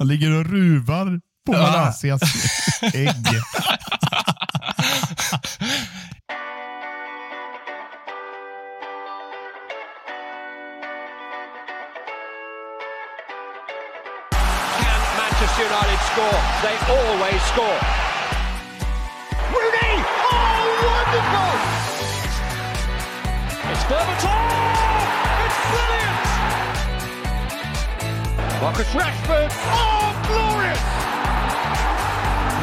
Han ligger och ruvar på Malaysias ägg. Can Manchester United score? They always score. Rooney! Oh, wonderful! It's Berbatov! Marcus Rashford! Oh, glorious!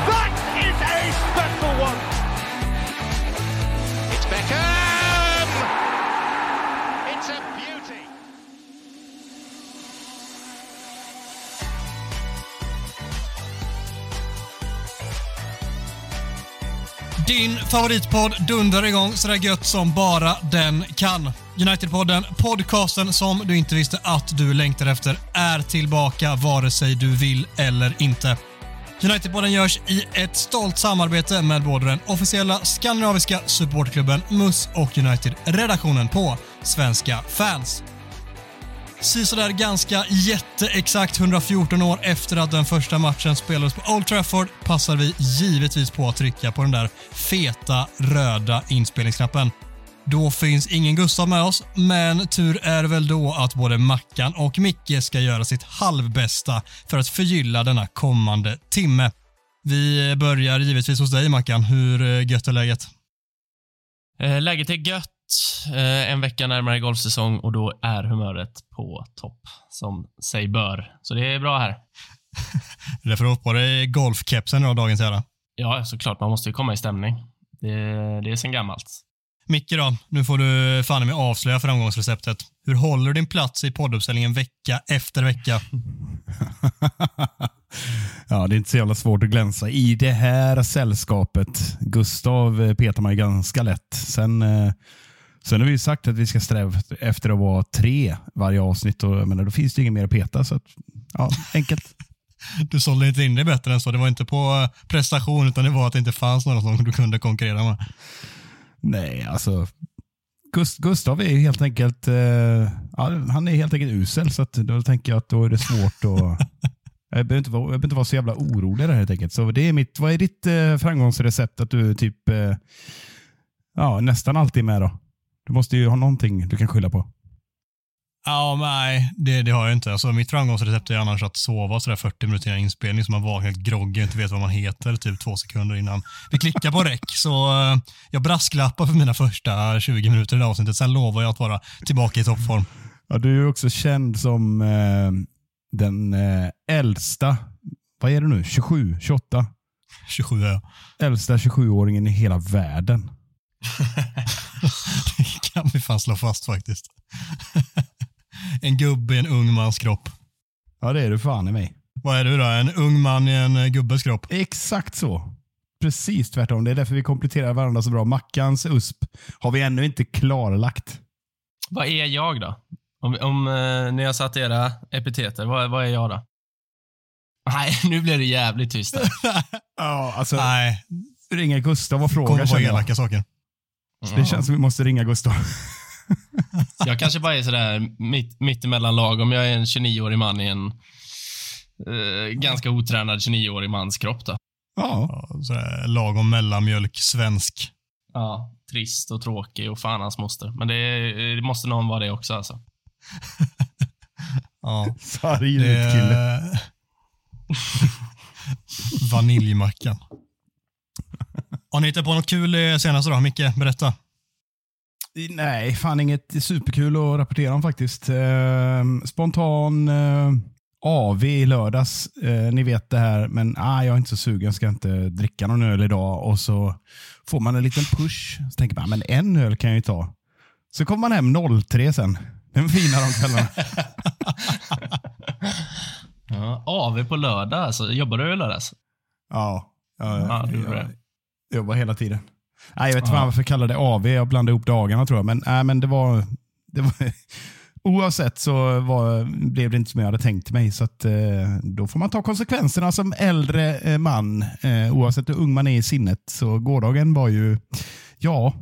That is a special one! It's Beckham! It's a beauty! Din favoritpodd dundrar igång sådär gött som bara den kan. Unitedpodden, podcasten som du inte visste att du längtar efter, är tillbaka vare sig du vill eller inte. Unitedpodden görs i ett stolt samarbete med både den officiella skandinaviska supportklubben MUS och United-redaktionen på Svenska fans. Sisådär ganska jätteexakt 114 år efter att den första matchen spelades på Old Trafford passar vi givetvis på att trycka på den där feta röda inspelningsknappen. Då finns ingen Gustav med oss, men tur är väl då att både Mackan och Micke ska göra sitt halvbästa för att förgylla denna kommande timme. Vi börjar givetvis hos dig Mackan. Hur eh, gött är läget? Eh, Läget är gött. Eh, En vecka närmare golfsäsong och då är humöret på topp, som sig bör. Så det är bra här. Det är för att på dig golfkepsen idag, dagens ära. Ja, såklart. Man måste ju komma i stämning. Det, det är sen gammalt. Micke då, nu får du fan med avslöja framgångsreceptet. Hur håller du din plats i podduppställningen vecka efter vecka? Ja, det är inte så jävla svårt att glänsa i det här sällskapet. Gustav eh, petar man ju ganska lätt. Sen, eh, sen har vi ju sagt att vi ska sträva efter att vara tre varje avsnitt och jag menar, då finns det inget mer att peta. Så att, ja, enkelt. Du sålde inte in dig bättre än så. Det var inte på eh, prestation, utan det var att det inte fanns några som du kunde konkurrera med. Nej, alltså Gust Gustav är helt enkelt, eh, han är helt enkelt usel, så då tänker jag att då är det svårt att Jag behöver, inte vara, jag behöver inte vara så jävla orolig där helt enkelt. Så det är mitt, vad är ditt eh, framgångsrecept? Att du typ eh, ja, nästan alltid är med då? Du måste ju ha någonting du kan skylla på. Ja, nej, det, det har jag inte. Alltså, mitt framgångsrecept är annars att sova sådär 40 minuter innan inspelning så man vaknar helt groggy och inte vet vad man heter typ två sekunder innan vi klickar på räck. Så eh, jag brasklappar för mina första 20 minuter i det här avsnittet. Sen lovar jag att vara tillbaka i toppform. Ja, du är ju också känd som eh, den eh, äldsta, vad är det nu, 27, 28? 27 är jag. Äldsta 27-åringen i hela världen. Det kan vi fan slå fast faktiskt. En gubbe i en ung mans kropp. Ja, det är du fan i mig. Vad är du då? En ung man i en eh, gubbes kropp? Exakt så. Precis tvärtom. Det är därför vi kompletterar varandra så bra. Mackans USP har vi ännu inte klarlagt. Vad är jag då? Om, om eh, ni har satt era epiteter, vad, vad är jag då? Nej, nu blir det jävligt tyst här. Ja, alltså, Nej, ringa Gustav och kommer fråga. på känner jag. elaka saker. Det känns som vi måste ringa Gustav. Jag kanske bara är sådär mitt, mitt emellan lagom. Jag är en 29-årig man i en eh, ganska otränad 29-årig mans kropp då. Ja, Ja, sådär lagom mellanmjölk, svensk. Ja, trist och tråkig och fan hans moster. Men det, det måste någon vara det också alltså. Ja, sarg det kille. Vaniljmackan. Har ni hittat på något kul eh, senaste då? Micke, berätta. Nej, fan inget superkul att rapportera om faktiskt. Eh, spontan eh, AV i lördags. Eh, ni vet det här, men ah, jag är inte så sugen. Ska inte dricka någon öl idag. Och så får man en liten push. Så tänker man, men en öl kan jag ju ta. Så kommer man hem 03 sen. Den fina de kvällarna. Ja, AV på lördag alltså. Jobbar du i lördags? ja, ja, Ja, jag, det. jobbar hela tiden. Nej, jag vet inte varför jag kallar det AV. Jag blandade ihop dagarna tror jag. Men, nej, men det var... Det var oavsett så var, blev det inte som jag hade tänkt mig. Så att, eh, då får man ta konsekvenserna som äldre eh, man. Eh, oavsett hur ung man är i sinnet. Så gårdagen var ju, ja,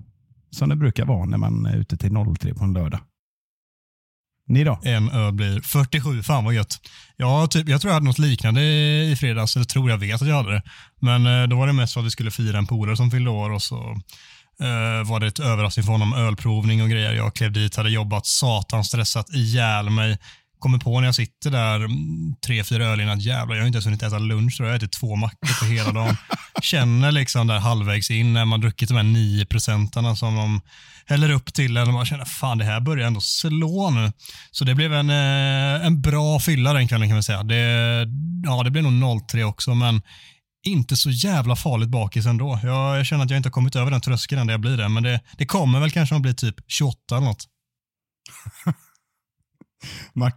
som det brukar vara när man är ute till 03 på en lördag. Ni då? En öl blir 47. Fan vad gött. Ja, typ, jag tror jag hade något liknande i fredags, eller tror jag vet att jag hade det. Men eh, då var det mest för att vi skulle fira en polare som fyllde år och så eh, var det ett överraskning för honom, ölprovning och grejer. Jag klev dit, hade jobbat satan stressat ihjäl mig. Kommer på när jag sitter där mm, tre, fyra öl innan, jävlar jag har inte ens hunnit äta lunch, jag. har ätit två mackor på hela dagen. Känner liksom där halvvägs in när man druckit de här 9 procentarna som de häller upp till en och man känner fan det här börjar ändå slå nu. Så det blev en, eh, en bra fylla den kvällen kan man säga. Det, ja, det blev nog 03 också, men inte så jävla farligt bakis ändå. Jag, jag känner att jag inte har kommit över den tröskeln än jag blir det, men det, det kommer väl kanske att bli typ 28 eller något. Mac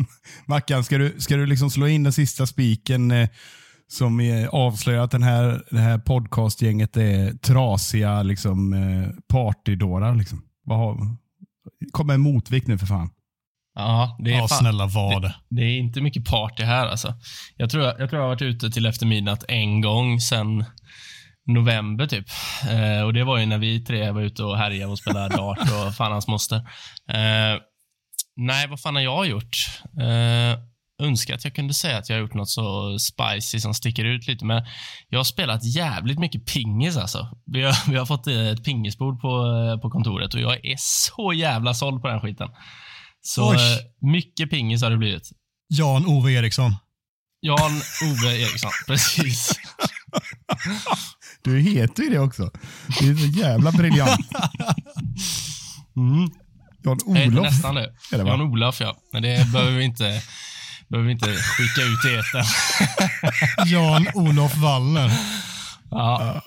Mackan, ska du, ska du liksom slå in den sista spiken eh, som är avslöjar att den här, det här podcastgänget är trasiga liksom, eh, partydårar? Liksom. Vad kom en motvikt nu för fan. Ja, det är Ja, fan, snälla var det. Det är inte mycket party här alltså. Jag tror jag, jag, tror jag har varit ute till efter midnatt en gång sen november typ. Eh, och Det var ju när vi tre var ute och härjade och spelade dart och fan hans moster. Eh, nej, vad fan har jag gjort? Eh, önskar att jag kunde säga att jag har gjort något så spicy som sticker ut lite, men jag har spelat jävligt mycket pingis alltså. Vi har, vi har fått ett pingisbord på, på kontoret och jag är så jävla såld på den skiten. Så Oj. eh, mycket pingis har det blivit. Jan-Ove Eriksson. Jan-Ove Eriksson, precis. Du heter ju det också. Det är så jävla briljant. Mm. Jan-Olof. nästan det. Jan-Olof, ja. Men det behöver vi inte, behöver vi inte skicka ut i etern. Jan-Olof Wallner. Ja.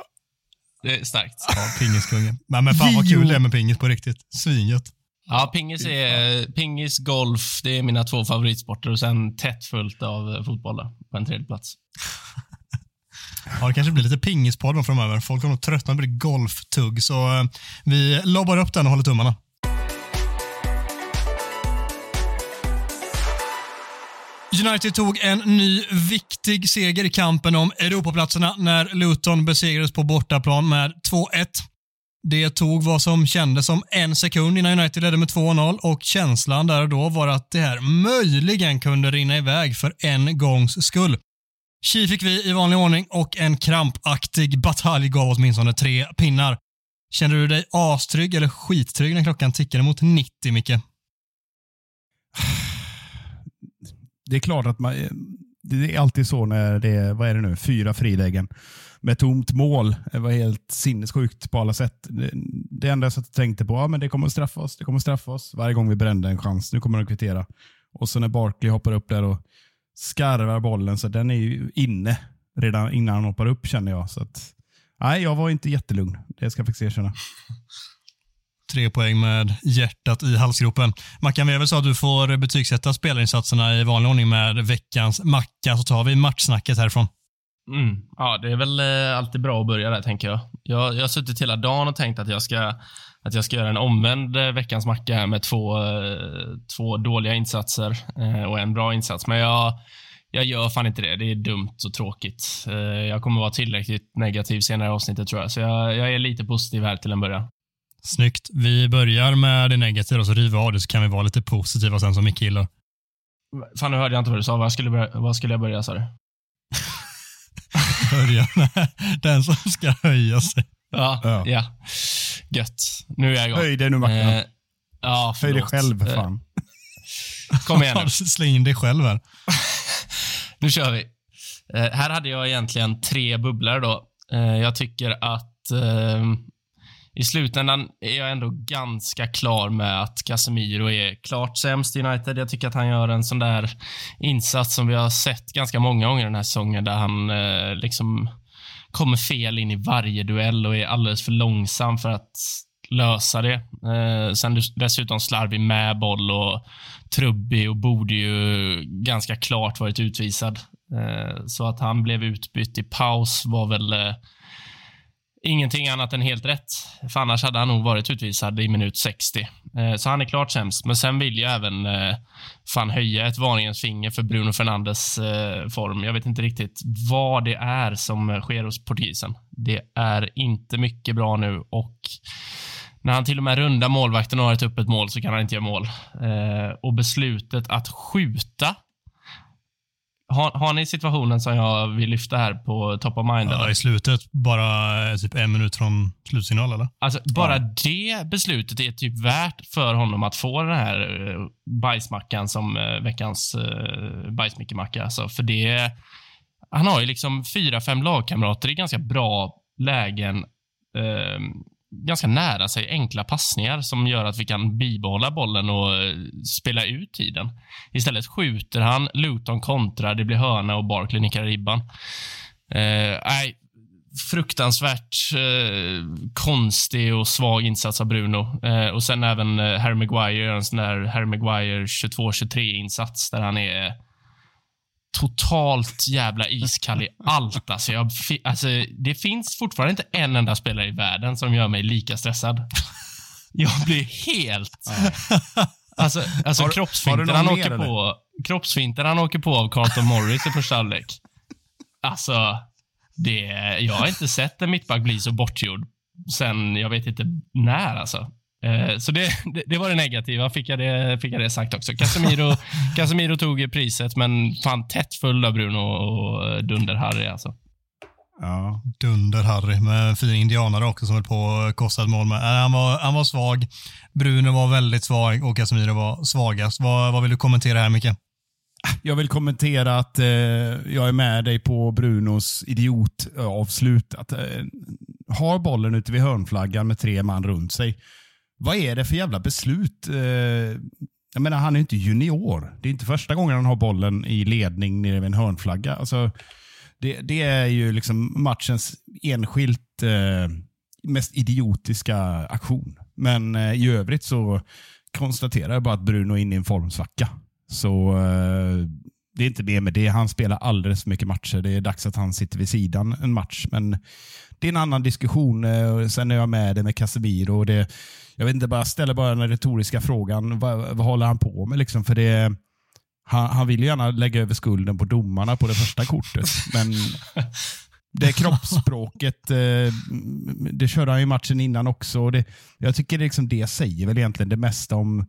Det är starkt. Ja, pingiskungen. Men, men fan vad kul det är med pingis på riktigt. Svingött. Ja, pingis, är, pingis, golf, det är mina två favoritsporter och sen tätt fullt av fotboll där, på en tredje plats. Ja, det kanske blir lite pingispodd framöver. Folk kommer nog tröttna på golftugg, så eh, vi lobbar upp den och håller tummarna. United tog en ny viktig seger i kampen om Europaplatserna när Luton besegrades på bortaplan med 2-1. Det tog vad som kändes som en sekund innan United ledde med 2-0 och känslan där och då var att det här möjligen kunde rinna iväg för en gångs skull. Tji fick vi i vanlig ordning och en krampaktig batalj gav åtminstone tre pinnar. Kände du dig astrygg eller skittrygg när klockan tickade mot 90, Micke? Det är klart att man, det är alltid så när det är, vad är det nu, fyra frilägen med tomt mål. Det var helt sinnessjukt på alla sätt. Det, enda jag satt och tänkte på, ja, men det kommer att straffa oss. Det kommer att straffa oss. Varje gång vi brände en chans. Nu kommer de kvittera. Och så när Barkley hoppar upp där och skarvar bollen, så den är ju inne redan innan han hoppar upp känner jag. Så att, nej, jag var inte jättelugn. Det ska jag faktiskt erkänna. Tre poäng med hjärtat i halsgropen. Mackan Weber sa att du får betygsätta spelarinsatserna i vanlig ordning med veckans macka, så tar vi matchsnacket härifrån. Mm. Ja, det är väl eh, alltid bra att börja där, tänker jag. jag. Jag har suttit hela dagen och tänkt att jag ska, att jag ska göra en omvänd eh, veckans macka här med två, eh, två dåliga insatser och en bra insats. Men jag, jag gör fan inte det. Det är dumt och tråkigt. Jag kommer vara tillräckligt negativ senare i avsnittet, tror jag. Så jag, jag är lite positiv här till en början. Snyggt. Vi börjar med det negativa och så river av det så kan vi vara lite positiva sen som Micke gillar. Fan, nu hörde jag inte vad du sa. Vad skulle, börja, vad skulle jag börja, sa du? Börja med den som ska höja sig. Ja, ja. Ja. Gött. Nu är jag igång. Höj dig nu Mackan. Eh, ja, Höj dig själv för Eh, fan. Kom igen nu. Släng in dig själv här. Nu kör vi. Eh, här hade jag egentligen tre bubblor då. Eh, jag tycker att eh, i slutändan är jag ändå ganska klar med att Casemiro är klart sämst i United. Jag tycker att han gör en sån där insats som vi har sett ganska många gånger den här säsongen där han eh, liksom kommer fel in i varje duell och är alldeles för långsam för att lösa det. Eh, sen dessutom slarvig med boll och trubbig och borde ju ganska klart varit utvisad. Eh, så att han blev utbytt i paus var väl eh, ingenting annat än helt rätt. För annars hade han nog varit utvisad i minut 60. Eh, så han är klart sämst. Men sen vill jag även eh, fan höja ett varningens finger för Bruno Fernandes eh, form. Jag vet inte riktigt vad det är som sker hos portugisen. Det är inte mycket bra nu och när han till och med rundar målvakten och har ett öppet mål så kan han inte göra mål. Och beslutet att skjuta har, har ni situationen som jag vill lyfta här på top of mind? Ja, eller? I slutet, bara eh, typ en minut från slutsignal, eller? Alltså, bara det beslutet är typ värt för honom att få den här eh, bajsmackan som eh, veckans eh, bajsmickemacka. Alltså, för det... Han har ju liksom fyra, fem lagkamrater i ganska bra lägen. Eh, ganska nära sig enkla passningar som gör att vi kan bibehålla bollen och eh, spela ut tiden. Istället skjuter han, Luton kontrar, det blir hörna och Barkley nickar ribban. Eh, nej, fruktansvärt eh, konstig och svag insats av Bruno. Eh, och sen även eh, Harry Maguire gör en sån där Harry Maguire 22-23-insats där han är totalt jävla iskall i allt. Alltså, jag, alltså, det finns fortfarande inte en enda spelare i världen som gör mig lika stressad. Jag blir helt... Alltså, alltså Har- har kroppsfinten du han åker på kroppsfinten han åker på av Carlton Morris i första halvlek. Alltså, det, jag har inte sett en mittback bli så bortgjord sen jag vet inte när alltså. Eh, Så det, det, var det negativa, fick jag det, fick jag det sagt också. Casemiro, Casemiro tog priset, men fan tätt full av Bruno och Dunder-Harry alltså. Ja. Dunder-Harry med en fin indianare också som höll på att kosta ett mål med. Nej, Han var, han var svag. Bruno var väldigt svag och Casemiro var svagast. Vad, vad vill du kommentera här, Micke? Jag vill kommentera att eh, jag är med dig på Brunos idiotavslut. Att, eh, har bollen ute vid hörnflaggan med tre man runt sig. Vad är det för jävla beslut? Eh, jag menar, han är inte junior. Det är inte första gången han har bollen i ledning nere vid en hörnflagga. Alltså, det, det är ju liksom matchens enskilt eh, mest idiotiska aktion. Men eh, i övrigt så konstaterar jag bara att Bruno är inne i en formsvacka. Så eh, det är inte mer med det. Han spelar alldeles för mycket matcher. Det är dags att han sitter vid sidan en match. Men det är en annan diskussion. eh, och Sen är jag med det med Casemiro. Och det, jag vet inte, bara ställer bara den retoriska frågan. Vad, vad håller han på med? Liksom? För det, han, han vill ju gärna lägga över skulden på domarna på det första kortet. Men det kroppsspråket, eh, det körde han ju matchen innan också. Och det, jag tycker det, liksom, det säger väl egentligen det mesta om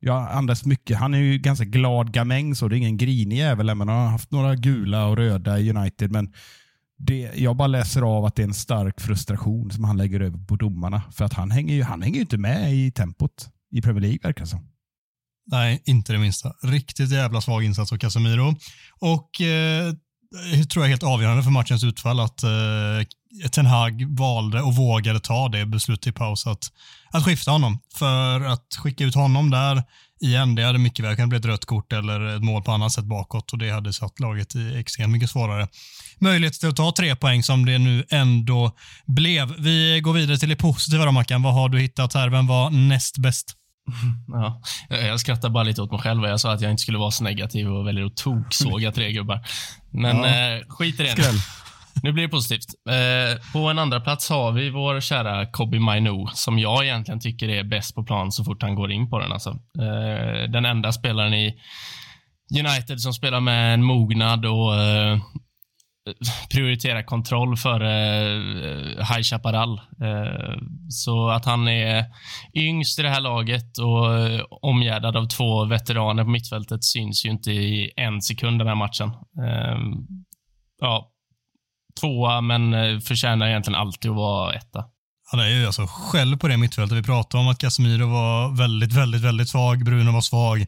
Ja, Anders mycket. Han är ju ganska glad gamäng, så det är ingen grinig jävel, men han har haft några gula och röda i United. Men det, jag bara läser av att det är en stark frustration som han lägger över på domarna. För att han hänger ju, han hänger ju inte med i tempot i Premier League, verkar det som. Nej, inte det minsta. Riktigt jävla svag insats av Casemiro. Och eh, Eh, tror jag är helt avgörande för matchens utfall att eh, Ten Hag valde och vågade ta det beslutet i paus att, att skifta honom. För att skicka ut honom där igen, det hade mycket väl kunnat bli ett rött kort eller ett mål på annat sätt bakåt och det hade satt laget i extremt mycket svårare möjlighet till att ta tre poäng som det nu ändå blev. Vi går vidare till det positiva då, Mackan. Vad har du hittat här? Vem var näst bäst? Ja, jag skrattar bara lite åt mig själv. Jag sa att jag inte skulle vara så negativ och väljer att toksåga tre gubbar. Men Ja. eh, skit i det nu. Nu blir det positivt. Eh, på en andra plats har vi vår kära Kobe Mainu, som jag egentligen tycker är bäst på plan så fort han går in på den. Alltså. Eh, den enda spelaren i United som spelar med en mognad och eh, Eh, prioritera kontroll före eh, High Chaparral. Eh, så att han är yngst i det här laget och eh, omgärdad av två veteraner på mittfältet syns ju inte i en sekund den här matchen. Eh, ja, tvåa, men eh, förtjänar egentligen alltid att vara etta. Han är ju alltså själv på det mittfältet. Vi pratade om att Casemiro var väldigt, väldigt, väldigt svag. Bruno var svag.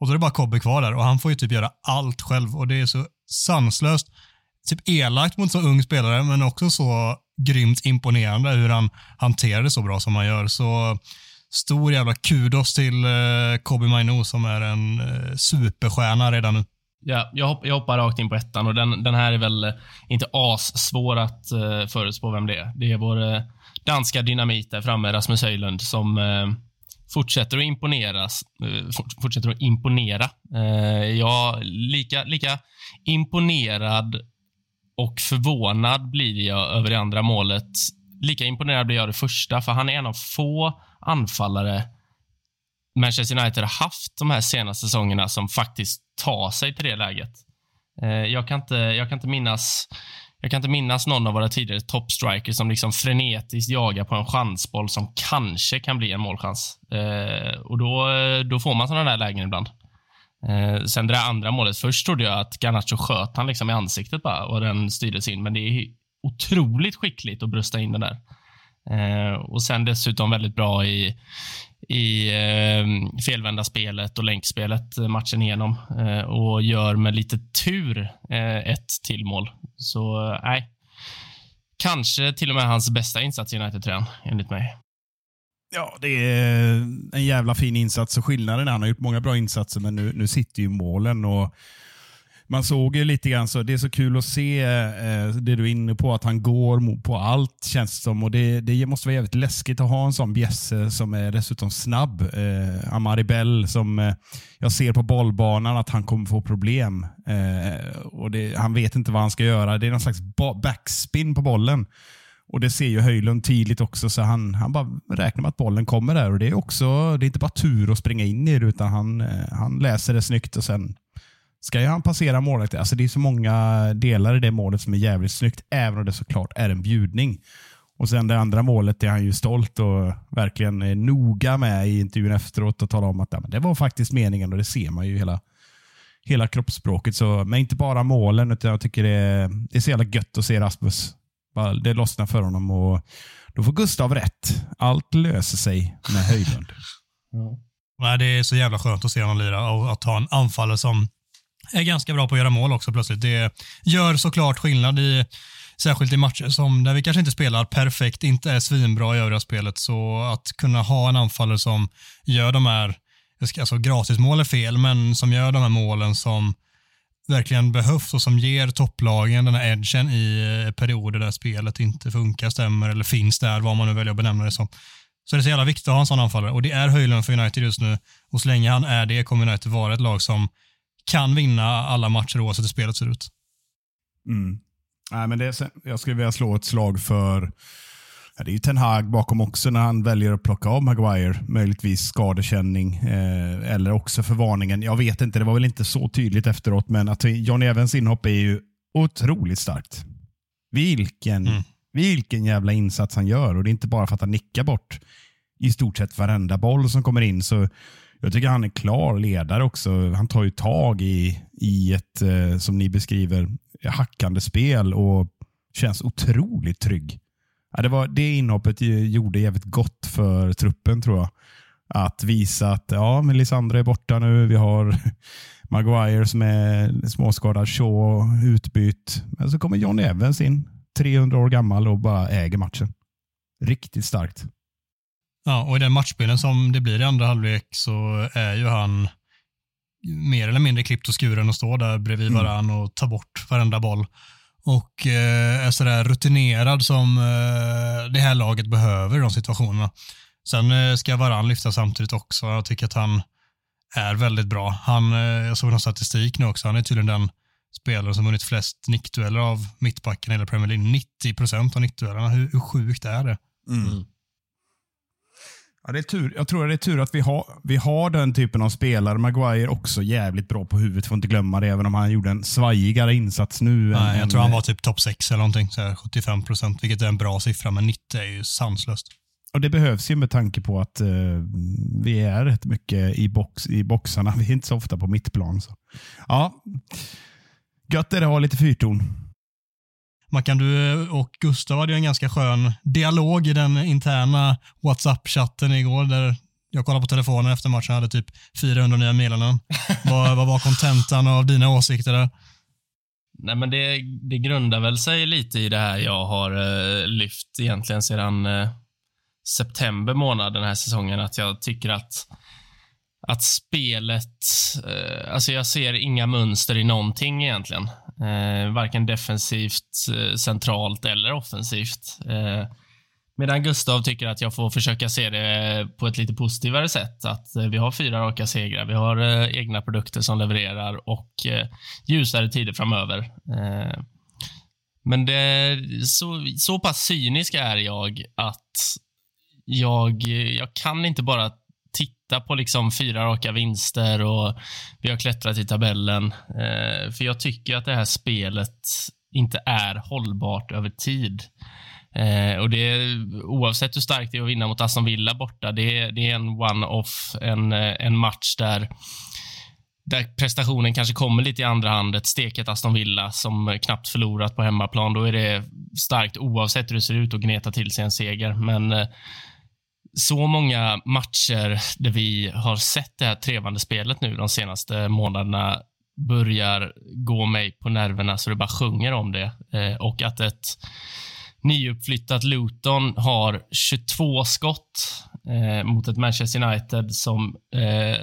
Och då är det bara Kobbe kvar där och han får ju typ göra allt själv och det är så sanslöst, typ elakt mot så ung spelare men också så grymt imponerande hur han hanterar det så bra som han gör. Så stor jävla kudos till eh, Kobe Mainu som är en eh, superstjärna redan nu. Ja, jag, hopp, jag hoppar rakt in på ettan och den, den här är väl eh, inte assvår att eh, förutspå vem det är. Det är vår eh, danska dynamit där framme, Rasmus Höjlund, som eh, fortsätter att imponeras. Eh, fortsätter att imponera. Eh, jag är lika, lika imponerad och förvånad blir jag över det andra målet. Lika imponerad blir jag av det första, för han är en av få anfallare Manchester United har haft de här senaste säsongerna som faktiskt tar sig till det läget. Eh, jag, kan inte, jag kan inte minnas jag kan inte minnas någon av våra tidigare toppstrikers som liksom frenetiskt jagar på en chansboll som kanske kan bli en målchans. Eh, och då, då får man sådana där lägen ibland. Eh, sen det där andra målet, först trodde jag att Garnacho sköt han liksom i ansiktet bara och den styrdes in, men det är otroligt skickligt att brösta in den där. Eh, och sen dessutom väldigt bra i, i eh, felvända spelet och länkspelet matchen igenom eh, och gör med lite tur eh, ett till mål. Så eh, nej, kanske till och med hans bästa insats i United-tröjan, enligt mig. Ja, det är en jävla fin insats och skillnaden är han har gjort många bra insatser, men nu, nu sitter ju målen och man såg ju lite grann så, det är så kul att se eh, det du är inne på, att han går på allt känns det som. Och det, det måste vara jävligt läskigt att ha en sån bjässe som är dessutom snabb. Eh, Amari Bell som eh, jag ser på bollbanan att han kommer få problem. Eh, och det, Han vet inte vad han ska göra. Det är någon slags backspin på bollen. Och Det ser ju Höjlund tidigt också, så han, han bara räknar med att bollen kommer där. Och Det är också, det är inte bara tur att springa in i det, utan han, eh, han läser det snyggt och sen ska ju han passera målet. Alltså det är så många delar i det målet som är jävligt snyggt, även om det såklart är en bjudning. Och sen det andra målet är han ju stolt och verkligen är noga med i intervjun efteråt och talar om att ja, det var faktiskt meningen och det ser man ju hela, hela kroppsspråket. Så, men inte bara målen, utan jag tycker det är, det är så jävla gött att se Rasmus. Det lossnar för honom och då får Gustav rätt. Allt löser sig med Höjlund. Ja. Det är så jävla skönt att se honom lira och att ha en anfallare som är ganska bra på att göra mål också plötsligt. Det gör såklart skillnad i Särskilt i matcher som där vi kanske inte spelar perfekt, inte är svinbra i övriga spelet. Så att kunna ha en anfallare som gör de här, alltså gratismål är fel, men som gör de här målen som verkligen behövs och som ger topplagen den här edgen i eh, perioder där spelet inte funkar, stämmer eller finns där, vad man nu väljer att benämna det som. Så det är så jävla viktigt att ha en sån anfallare och det är Höjlund för United just nu och så länge han är det kommer United vara ett lag som kan vinna alla matcher oavsett hur spelet ser ut. Mm. Nej, men det är, jag skulle vilja slå ett slag för Ja, det är ju Ten Hag bakom också när han väljer att plocka av Maguire. Möjligtvis skadekänning eh, eller också förvarningen. Jag vet inte, det var väl inte så tydligt efteråt, men att John Evans inhopp är ju otroligt starkt. Vilken, mm. vilken jävla insats han gör och det är inte bara för att han nickar bort i stort sett varenda boll som kommer in. Så jag tycker han är klar ledare också. Han tar ju tag i, i ett, eh, som ni beskriver, hackande spel och känns otroligt trygg. Ja, det, var, det inhoppet gjorde jävligt gott för truppen tror jag. Att visa att ja, men Lisandro är borta nu. Vi har Maguire som är småskadad, Shaw utbytt. Men så kommer John Evans in, 300 år gammal och bara äger matchen. Riktigt starkt. Ja, och i den matchbilden som det blir i andra halvlek så är ju han mer eller mindre klippt och skuren och står där bredvid mm. varann och tar bort varenda boll. Och eh, är sådär rutinerad som eh, det här laget behöver i de situationerna. Sen eh, ska varann lyfta samtidigt också. Jag tycker att han är väldigt bra. Han, eh, jag såg någon statistik nu också. Han är tydligen den spelare som vunnit flest nickdueller av mittbacken i hela Premier League. 90 procent av nickduellerna. Hur, hur sjukt är det? Mm. Ja, det är tur. Jag tror det är tur att vi har, vi har den typen av spelare. Maguire också jävligt bra på huvudet, får inte glömma det, även om han gjorde en svajigare insats nu. Nej, jag tror han var typ topp 6 eller någonting, så 75 procent, vilket är en bra siffra, men 90 är ju sanslöst. Och Det behövs ju med tanke på att uh, vi är rätt mycket i, box, i boxarna. Vi är inte så ofta på mittplan. Så. Ja, Gött är det att ha lite fyrton. Mackan, du och Gustav hade ju en ganska skön dialog i den interna WhatsApp-chatten igår där jag kollade på telefonen efter matchen och hade typ 400 nya meddelanden. vad, vad var kontentan av dina åsikter där? Nej, men det, det grundar väl sig lite i det här jag har eh, lyft egentligen sedan eh, september månad den här säsongen. Att jag tycker att att spelet, eh, alltså jag ser inga mönster i någonting egentligen. Eh, varken defensivt, eh, centralt eller offensivt. Eh, medan Gustav tycker att jag får försöka se det på ett lite positivare sätt. Att eh, vi har fyra raka segrar, vi har eh, egna produkter som levererar och eh, ljusare tider framöver. Eh, men det, så, så pass cynisk är jag att jag, jag kan inte bara titta på liksom fyra raka vinster och vi har klättrat i tabellen. Eh, för jag tycker att det här spelet inte är hållbart över tid. Eh, och det Oavsett hur starkt det är att vinna mot Aston Villa borta, det, det är en one-off, en, eh, en match där där prestationen kanske kommer lite i andra hand. Ett steket Aston Villa som knappt förlorat på hemmaplan. Då är det starkt oavsett hur det ser ut att gneta till sig en seger. Men eh, så många matcher där vi har sett det här trevande spelet nu de senaste månaderna börjar gå mig på nerverna så det bara sjunger om det. Eh, och att ett nyuppflyttat Luton har 22 skott eh, mot ett Manchester United som eh,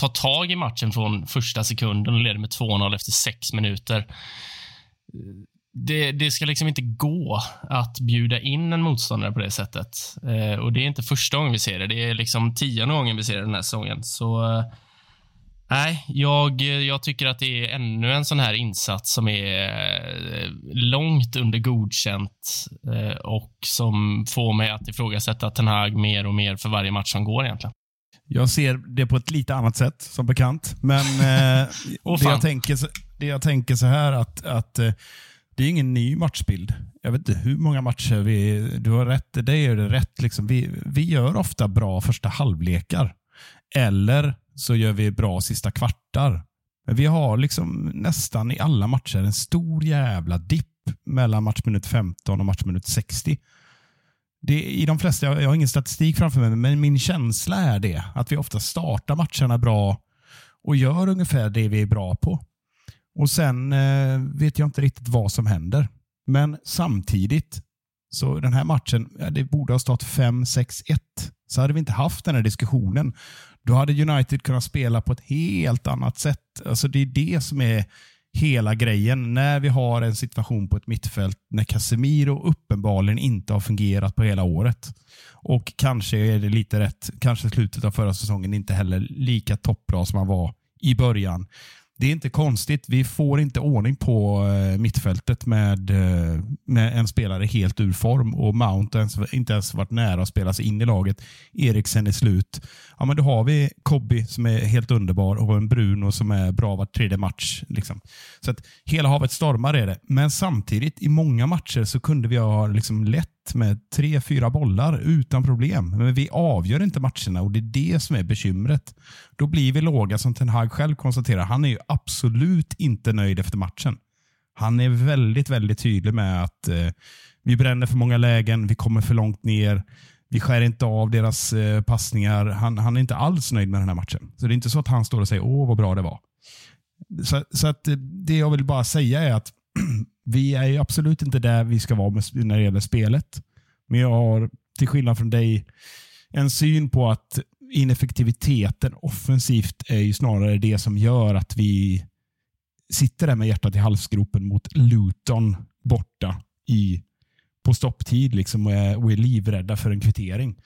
tar tag i matchen från första sekunden och leder med 2-0 efter sex minuter. Det, det, ska liksom inte gå att bjuda in en motståndare på det sättet. Eh, och Det är inte första gången vi ser det. Det är liksom tionde gången vi ser det den här säsongen. Så eh, Nej, jag, jag tycker att det är ännu en sån här insats som är eh, långt under godkänt eh, och som får mig att ifrågasätta Ten Hag mer och mer för varje match som går egentligen. Jag ser det på ett lite annat sätt, som bekant. Men eh, det, jag tänker, det jag tänker så här att, att eh, det är ingen ny matchbild. Jag vet inte hur många matcher vi... Du har rätt, det är det rätt. Liksom. Vi, vi gör ofta bra första halvlekar. Eller så gör vi bra sista kvartar. Men vi har liksom nästan i alla matcher en stor jävla dipp mellan matchminut 15 och matchminut 60. Det, I de flesta, jag har ingen statistik framför mig, men min känsla är det. Att vi ofta startar matcherna bra och gör ungefär det vi är bra på. Och Sen eh, vet jag inte riktigt vad som händer. Men samtidigt, så den här matchen, ja, det borde ha stått 5-6-1. Så hade vi inte haft den här diskussionen. Då hade United kunnat spela på ett helt annat sätt. Alltså Det är det som är hela grejen. När vi har en situation på ett mittfält när Casemiro uppenbarligen inte har fungerat på hela året. Och kanske är det lite rätt. Kanske slutet av förra säsongen inte heller lika toppbra som han var i början det är inte konstigt. Vi får inte ordning på eh, mittfältet med, eh, med en spelare helt ur form och Mount har inte ens varit nära att spela sig in i laget. Eriksen är slut. Ja, men då har vi Kobby som är helt underbar och en Bruno som är bra var tredje match. Liksom. Så att hela havet stormar är det. Men samtidigt i många matcher så kunde vi ha liksom lätt med tre, fyra bollar utan problem. Men vi avgör inte matcherna och det är det som är bekymret. Då blir vi låga som Ten Hag själv konstaterar. Han är ju absolut inte nöjd efter matchen. Han är väldigt, väldigt tydlig med att eh, vi bränner för många lägen, vi kommer för långt ner. Vi skär inte av deras eh, passningar. Han, han är inte alls nöjd med den här matchen. Så det är inte så att han står och säger åh vad bra det var. Så, så att eh, det jag vill bara säga är att vi är absolut inte där vi ska vara med, när det gäller spelet. Men jag har, till skillnad från dig, en syn på att ineffektiviteten offensivt är ju snarare det som gör att vi sitter där med hjärtat i halsgropen mot Luton borta i, på stopptid liksom, och, är, och är livrädda för en kvittering.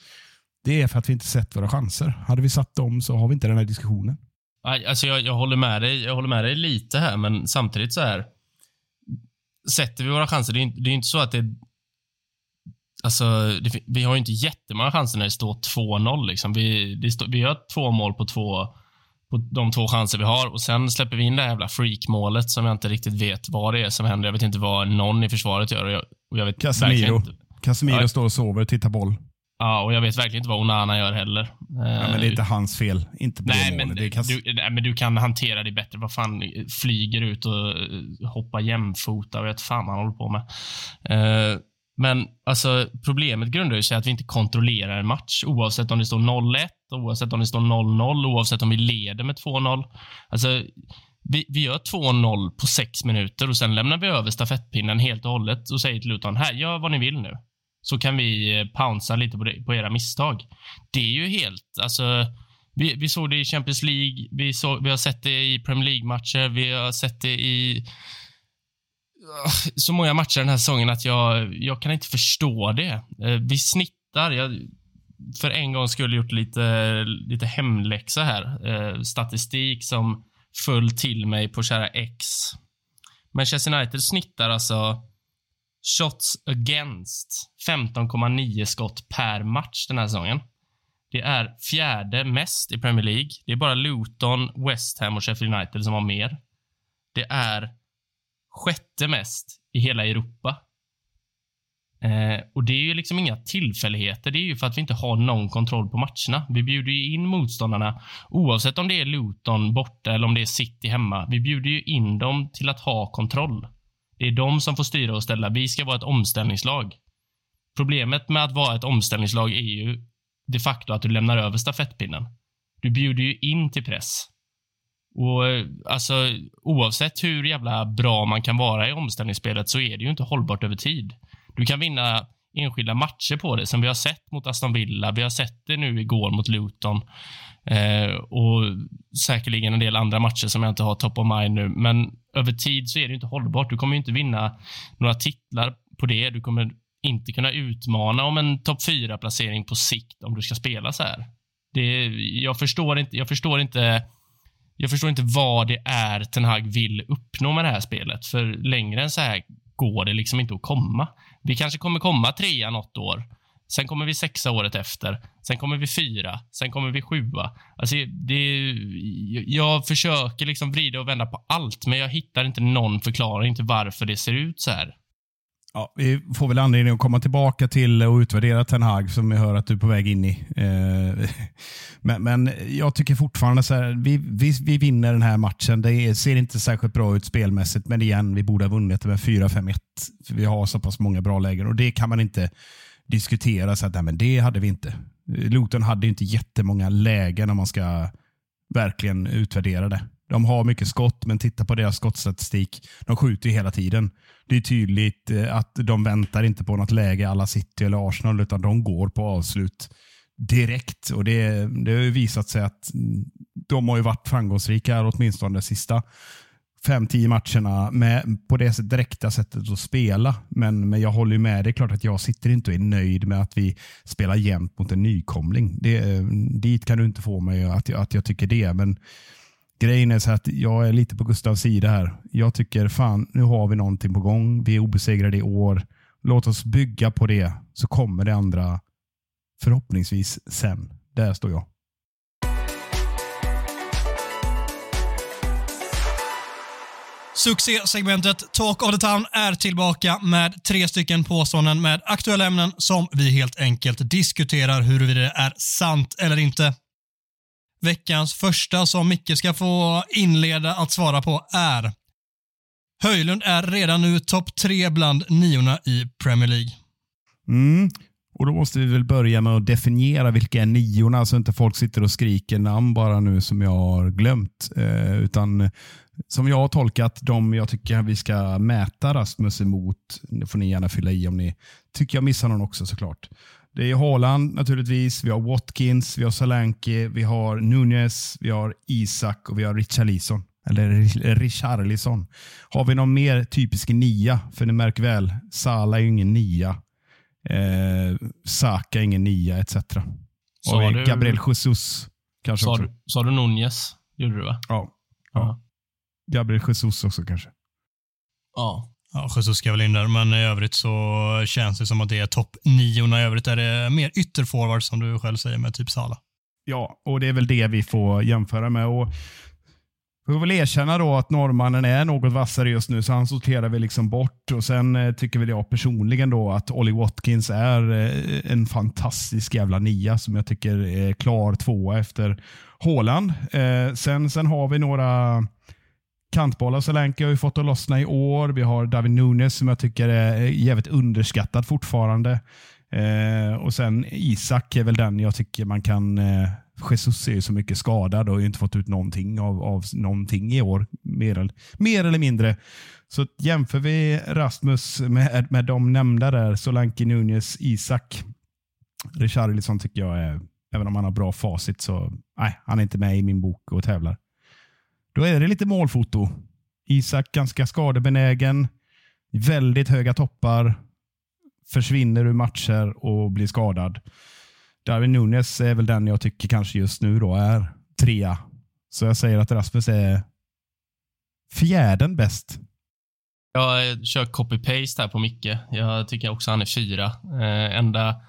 Det är för att vi inte sett våra chanser. Hade vi satt dem så har vi inte den här diskussionen. Alltså jag, jag, håller med dig, jag håller med dig lite här, men samtidigt så här sätter vi våra chanser, det är, det är inte så att det Alltså, det, vi har ju inte jättemånga chanser när det står 2-0. Liksom. Vi, stå, vi gör två mål på, två, på de två chanser vi har och sen släpper vi in det här jävla freakmålet som jag inte riktigt vet vad det är som händer. Jag vet inte vad någon i försvaret gör. Och jag, och jag vet Casemiro. Casemiro ja. står och sover och tittar boll. Ja, och jag vet verkligen inte vad Onana gör heller. Ja, men det är inte hans fel. Inte på nej, det målet. Men, du, nej, men du kan hantera det bättre. Vad fan, flyger ut och eh, hoppar jämfota och vet fan vad han håller på med. Uh, men alltså, problemet grundar sig i att vi inte kontrollerar en match oavsett om det står 0-1, oavsett om det står 0-0, oavsett om vi leder med 2-0. Alltså, vi, vi gör 2-0 på sex minuter och sen lämnar vi över stafettpinnen helt och hållet och säger till Luton, här, gör vad ni vill nu så kan vi eh, pounsa lite på, det, på era misstag. Det är ju helt, alltså, vi, vi såg det i Champions League, vi, såg, vi har sett det i Premier League-matcher, vi har sett det i ah, så många matcher den här säsongen att jag, jag kan inte förstå det. Eh, vi snittar, jag, för en gång skulle gjort lite, lite hemläxa här. Eh, statistik som föll till mig på kära X. Manchester United snittar alltså shots against 15,9 skott per match den här säsongen. Det är fjärde mest i Premier League. Det är bara Luton, West Ham och Sheffield United som har mer. Det är sjätte mest i hela Europa. Eh, och Det är ju liksom inga tillfälligheter. Det är ju för att vi inte har någon kontroll på matcherna. Vi bjuder ju in motståndarna, oavsett om det är Luton borta eller om det är City hemma. Vi bjuder ju in dem till att ha kontroll. Det är de som får styra och ställa. Vi ska vara ett omställningslag. Problemet med att vara ett omställningslag är ju de facto att du lämnar över stafettpinnen. Du bjuder ju in till press. Och alltså, Oavsett hur jävla bra man kan vara i omställningsspelet så är det ju inte hållbart över tid. Du kan vinna enskilda matcher på det, som vi har sett mot Aston Villa. Vi har sett det nu igår mot Luton. Eh, och säkerligen en del andra matcher som jag inte har top of mind nu. Men över tid så är det inte hållbart. Du kommer inte vinna några titlar på det. Du kommer inte kunna utmana om en topp 4-placering på sikt om du ska spela så här. Det, jag, förstår inte, jag förstår inte jag förstår inte vad det är Ten Hag vill uppnå med det här spelet. För längre än så här går det liksom inte att komma. Vi kanske kommer komma trea något år. Sen kommer vi sexa året efter. Sen kommer vi fyra. Sen kommer vi sjua. Alltså, det, jag försöker liksom vrida och vända på allt, men jag hittar inte någon förklaring till varför det ser ut så här. Ja, vi får väl anledning att komma tillbaka till och utvärdera Ten Hag som vi hör att du är på väg in i. Eh, men, men jag tycker fortfarande så här, vi, vi, vi vinner den här matchen. Det ser inte särskilt bra ut spelmässigt, men igen, vi borde ha vunnit med 4-5-1. Vi har så pass många bra lägen och det kan man inte diskutera. Så att, nej, men det hade vi inte. Luton hade inte jättemånga lägen om man ska verkligen utvärdera det. De har mycket skott, men titta på deras skottstatistik. De skjuter hela tiden. Det är tydligt eh, att de väntar inte på något läge alla City eller Arsenal, utan de går på avslut direkt. Och Det, det har visat sig att de har ju varit framgångsrika, åtminstone de sista fem, tio matcherna med, på det direkta sättet att spela. Men, men jag håller med. Det är klart att jag sitter inte och är nöjd med att vi spelar jämt mot en nykomling. Det, eh, dit kan du inte få mig att, att jag tycker det. Men Grejen är så att jag är lite på Gustavs sida här. Jag tycker fan, nu har vi någonting på gång. Vi är obesegrade i år. Låt oss bygga på det så kommer det andra förhoppningsvis sen. Där står jag. Succésegmentet Talk of the Town är tillbaka med tre stycken påståenden med aktuella ämnen som vi helt enkelt diskuterar huruvida det är sant eller inte. Veckans första som Micke ska få inleda att svara på är Höjlund är redan nu topp tre bland niorna i Premier League. Mm. Och Då måste vi väl börja med att definiera vilka är niorna så inte folk sitter och skriker namn bara nu som jag har glömt. Eh, utan eh, som jag har tolkat de jag tycker vi ska mäta Rasmus emot, det får ni gärna fylla i om ni tycker jag missar någon också såklart. Det är Haaland naturligtvis, vi har Watkins, vi har Solanke, vi har Nunez, vi har Isak och vi har Richarlison. Eller Richarlison. Har vi någon mer typisk nia? För ni märker väl, Salah är ju ingen nia. Eh, Saka är ingen nia etc. Och du, Gabriel Jesus kanske sa också. Du, sa du Nunez? Gjorde du va? Ja. ja. Gabriel Jesus också kanske. Ja. Ja, Jesus ska väl in där, men i övrigt så känns det som att det är topp niorna. I övrigt är det mer ytterforward som du själv säger med typ Sala. Ja, och det är väl det vi får jämföra med. Och vi får väl erkänna då att norrmannen är något vassare just nu, så han sorterar vi liksom bort. Och Sen eh, tycker väl jag personligen då att Ollie Watkins är eh, en fantastisk jävla nia som jag tycker är klar tvåa efter Haaland. Eh, sen, sen har vi några kantbollar. Solanke har ju fått att lossna i år. Vi har David Nunes som jag tycker är jävligt underskattad fortfarande. Eh, och sen Isak är väl den jag tycker man kan... Eh, Jesus är ju så mycket skadad och har inte fått ut någonting av, av någonting i år. Mer, eller, mer eller mindre. Så jämför vi Rasmus med, med de nämnda där, Solanke, Nunes, Isak. Richarlison tycker jag är, även om han har bra facit, så nej, han är inte med i min bok och tävlar. Då är det lite målfoto. Isak ganska skadebenägen. Väldigt höga toppar. Försvinner ur matcher och blir skadad. Darwin Nunes är väl den jag tycker kanske just nu då är trea. Så jag säger att Rasmus är fjärden bäst. Jag kör copy-paste här på Micke. Jag tycker också han är fyra. Äh, enda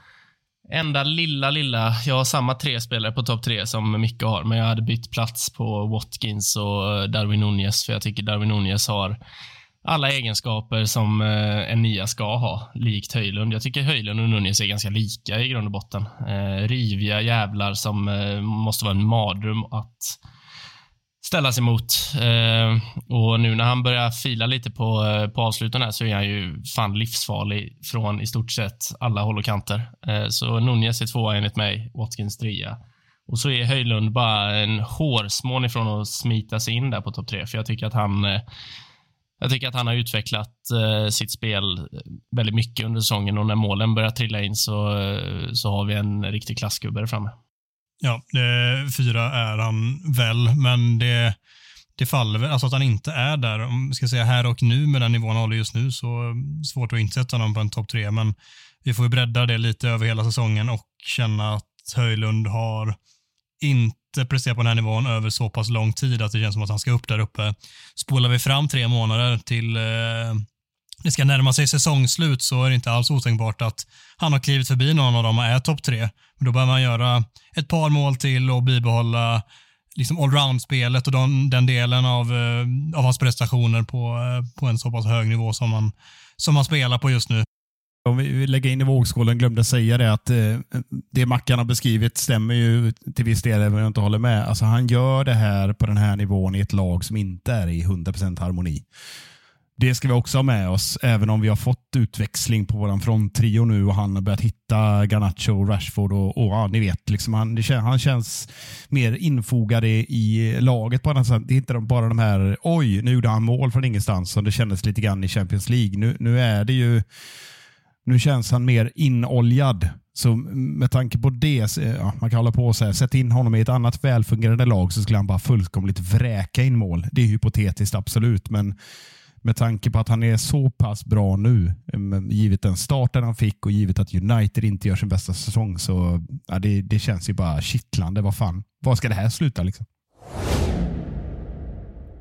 enda lilla, lilla... Jag har samma tre spelare på topp tre som Micke har, men jag hade bytt plats på Watkins och Darwin Nunez, för jag tycker Darwin Nunez har alla egenskaper som eh, en nia ska ha, likt Höjlund. Jag tycker Höjlund och Nunez är ganska lika i grund och botten. Eh, riviga jävlar som eh, måste vara en mardröm att ställas emot. Eh, och nu när han börjar fila lite på, eh, på avsluten här så är han ju fan livsfarlig från i stort sett alla håll och kanter. Eh, så Nunez är tvåa enligt mig, Watkins trea. Och så är Höjlund bara en hårsmån ifrån att smita sig in där på topp tre, för jag tycker att han eh, jag tycker att han har utvecklat eh, sitt spel eh, väldigt mycket under säsongen och när målen börjar trilla in så, eh, så har vi en riktig klassgubbe där framme. Ja, det, fyra är han väl, men det, det faller väl. Alltså att han inte är där, om vi ska säga här och nu med den nivån han håller just nu, så svårt att inte sätta honom på en topp tre. Men vi får ju bredda det lite över hela säsongen och känna att Höjlund har inte presterat på den här nivån över så pass lång tid att det känns som att han ska upp där uppe. Spolar vi fram tre månader till eh, det ska närma sig säsongslut så är det inte alls otänkbart att han har klivit förbi någon av dem och är topp tre. Men då behöver man göra ett par mål till och bibehålla liksom allround-spelet och den, den delen av, eh, av hans prestationer på, eh, på en så pass hög nivå som han, som han spelar på just nu. Om vi lägger in i vågskålen, glömde säga det att eh, det Mackan har beskrivit stämmer ju till viss del, även om jag inte håller med. Alltså han gör det här på den här nivån i ett lag som inte är i 100% harmoni. Det ska vi också ha med oss, även om vi har fått utväxling på vår fronttrio nu och han har börjat hitta Garnacho, Rashford och, och ja, ni vet, liksom han, det, han känns mer infogad i, i laget på annat sätt. Det är inte bara de här, oj, nu gjorde han mål från ingenstans som det kändes lite grann i Champions League. Nu, nu är det ju nu känns han mer inoljad. Så med tanke på det, ja, man kan hålla på och säga, sätt in honom i ett annat välfungerande lag så skulle han bara fullkomligt vräka in mål. Det är hypotetiskt absolut, men med tanke på att han är så pass bra nu, eh, givet den starten han fick och givet att United inte gör sin bästa säsong, så ja, det, det känns ju bara kittlande. Vad fan, var ska det här sluta liksom?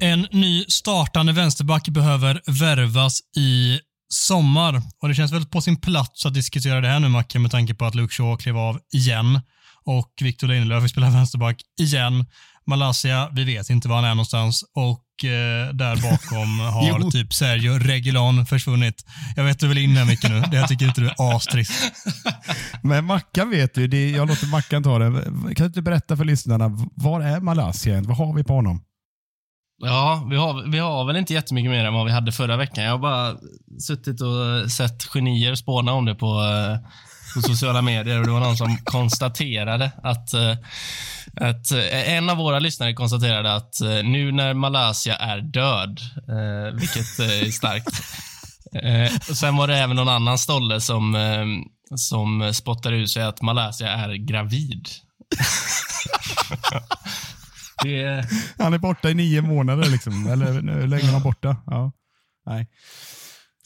En ny startande vänsterback behöver värvas i sommar. Och Det känns väl på sin plats att diskutera det här nu, Macke, med tanke på att Luke Shaw klev av igen och Victor Lindelöf vill spela vänsterback igen. Malaysia, vi vet inte var han är någonstans och eh, där bakom har typ Sergio Regulon försvunnit. Jag vet du vill in här mycket nu. Det jag tycker inte du är astrist. Men Mackan vet du, det, jag låter Mackan ta det. Kan du inte berätta för lyssnarna, var är Malaysia? Vad har vi på honom? Ja, vi har, vi har väl inte jättemycket mer än vad vi hade förra veckan. Jag har bara suttit och sett genier spåna om det på, eh, på sociala medier och det var någon som konstaterade att, eh, att eh, en av våra lyssnare konstaterade att eh, nu när Malaysia är död, vilket är starkt. Och sen var det även någon annan stolle som, som spottade ut sig att Malaysia är gravid. Det... Han är borta i nio månader, liksom. eller hur länge är han borta? Ja. Nej.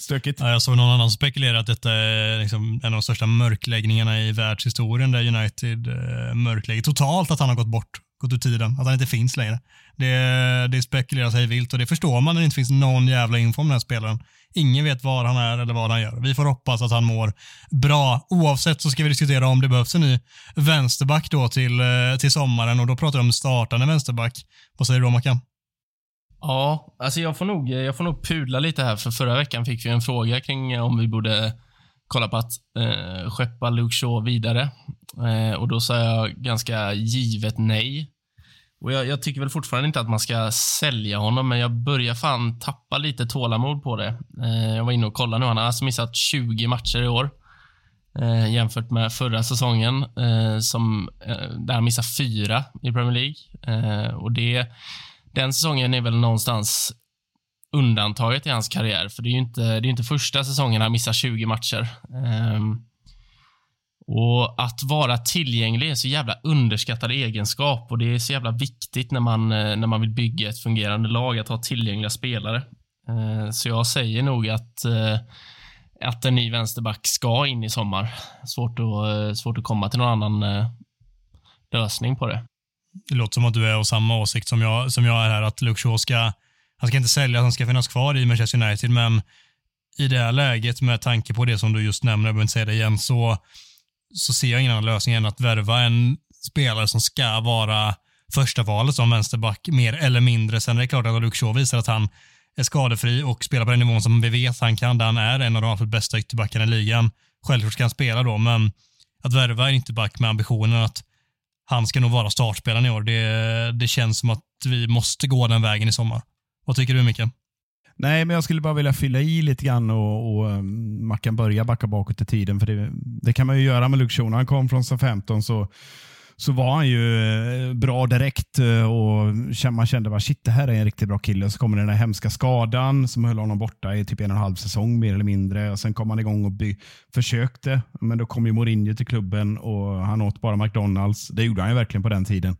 Stökigt. Ja, jag såg någon annan spekulera att detta är liksom en av de största mörkläggningarna i världshistorien där United eh, mörklägger totalt att han har gått bort, gått ur tiden, att han inte finns längre. Det, det spekuleras hej vilt och det förstår man när det inte finns någon jävla info om den här spelaren. Ingen vet var han är eller vad han gör. Vi får hoppas att han mår bra. Oavsett så ska vi diskutera om det behövs en ny vänsterback då till, eh, till sommaren och då pratar vi om startande vänsterback. Vad säger du om Mackan? Ja, alltså jag får, nog, jag får nog pudla lite här, för förra veckan fick vi en fråga kring eh, om vi borde eh, kolla på att eh, skeppa Luke Shaw vidare. Eh, och Då sa jag ganska givet nej. Och jag, jag, tycker väl fortfarande inte att man ska sälja honom, men jag börjar fan tappa lite tålamod på det. Eh, jag var inne och kollade nu. Han har alltså missat 20 matcher i år. Eh, jämfört med förra säsongen, eh, som, eh, där han missade fyra i Premier League. Eh, och det, den säsongen är väl någonstans undantaget i hans karriär, för det är ju inte, det är inte första säsongen han missar 20 matcher. Um, och Att vara tillgänglig är så jävla underskattad egenskap och det är så jävla viktigt när man, eh, när man vill bygga ett fungerande lag, att ha tillgängliga spelare. Uh, så jag säger nog att, uh, att en ny vänsterback ska in i sommar. Svårt att, eh, svårt att komma till någon annan lösning på det. Det låter som att du är av samma åsikt som jag, som jag är här, att Luke Shaw ska, han ska inte säljas, han ska finnas kvar i Manchester United, men i det här läget med tanke på det som du just nämner, jag behöver inte säga det igen, så så ser jag ingen annan lösning än att värva en spelare som ska vara första valet som vänsterback, mer eller mindre. Sen är det klart att Luke Shaw visar att han är skadefri och spelar på den nivån som vi vet han kan, där han är en av de absolut bästa ytterbackarna i ligan. Självklart ska han spela då, men att värva en ytterback med ambitionen att han ska nog vara startspelaren i år, det, det känns som att vi måste gå den vägen i sommar. Vad tycker du, Micke? Nej, men jag skulle bara vilja fylla i lite grann och, och eh, man kan börja backa bakåt i tiden. För det, det kan man ju göra med Luke han kom från SA-15 så, så var han ju eh, bra direkt eh, och man kände bara shit, det här är en riktigt bra kille. Och så kommer den där hemska skadan som höll honom borta i typ en och en halv säsong mer eller mindre. Och Sen kom han igång och by- försökte, men då kom ju Mourinho till klubben och han åt bara McDonalds. Det gjorde han ju verkligen på den tiden.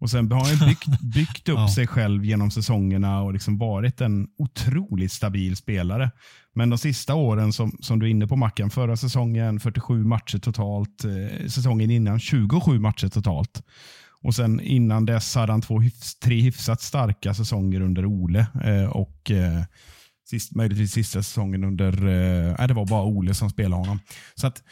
Och Sen har han byggt, byggt upp Ja. sig själv genom säsongerna och liksom varit en otroligt stabil spelare. Men de sista åren, som, som du är inne på Mackan, förra säsongen 47 matcher totalt, eh, säsongen innan 27 matcher totalt. Och sen innan dess hade han två tre hyfsat starka säsonger under Ole. Eh, och eh, sist, möjligtvis sista säsongen under, eh, det var bara Ole som spelade honom. Så att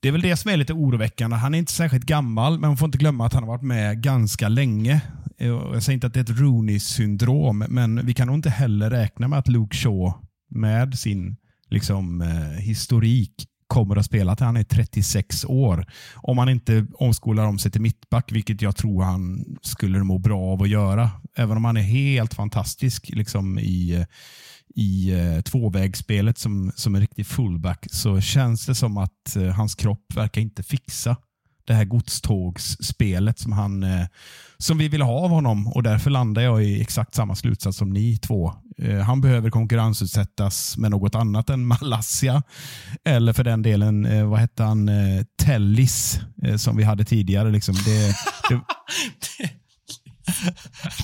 det är väl det som är lite oroväckande. Han är inte särskilt gammal, men man får inte glömma att han har varit med ganska länge. Eh, jag säger inte att det är ett Rooney-syndrom, men vi kan nog inte heller räkna med att Luke Shaw med sin liksom, eh, historik kommer att spela till han är 36 år. Om han inte omskolar om sig till mittback, vilket jag tror han skulle må bra av att göra. Även om han är helt fantastisk liksom, i, i eh, tvåvägsspelet som, som en riktig fullback så känns det som att eh, hans kropp verkar inte fixa det här godstågsspelet som, han, eh, som vi vill ha av honom och därför landar jag i exakt samma slutsats som ni två. Eh, han behöver konkurrensutsättas med något annat än Malaysia eller för den delen, eh, vad hette han, eh, Tellis som vi hade tidigare. Liksom. Det, det,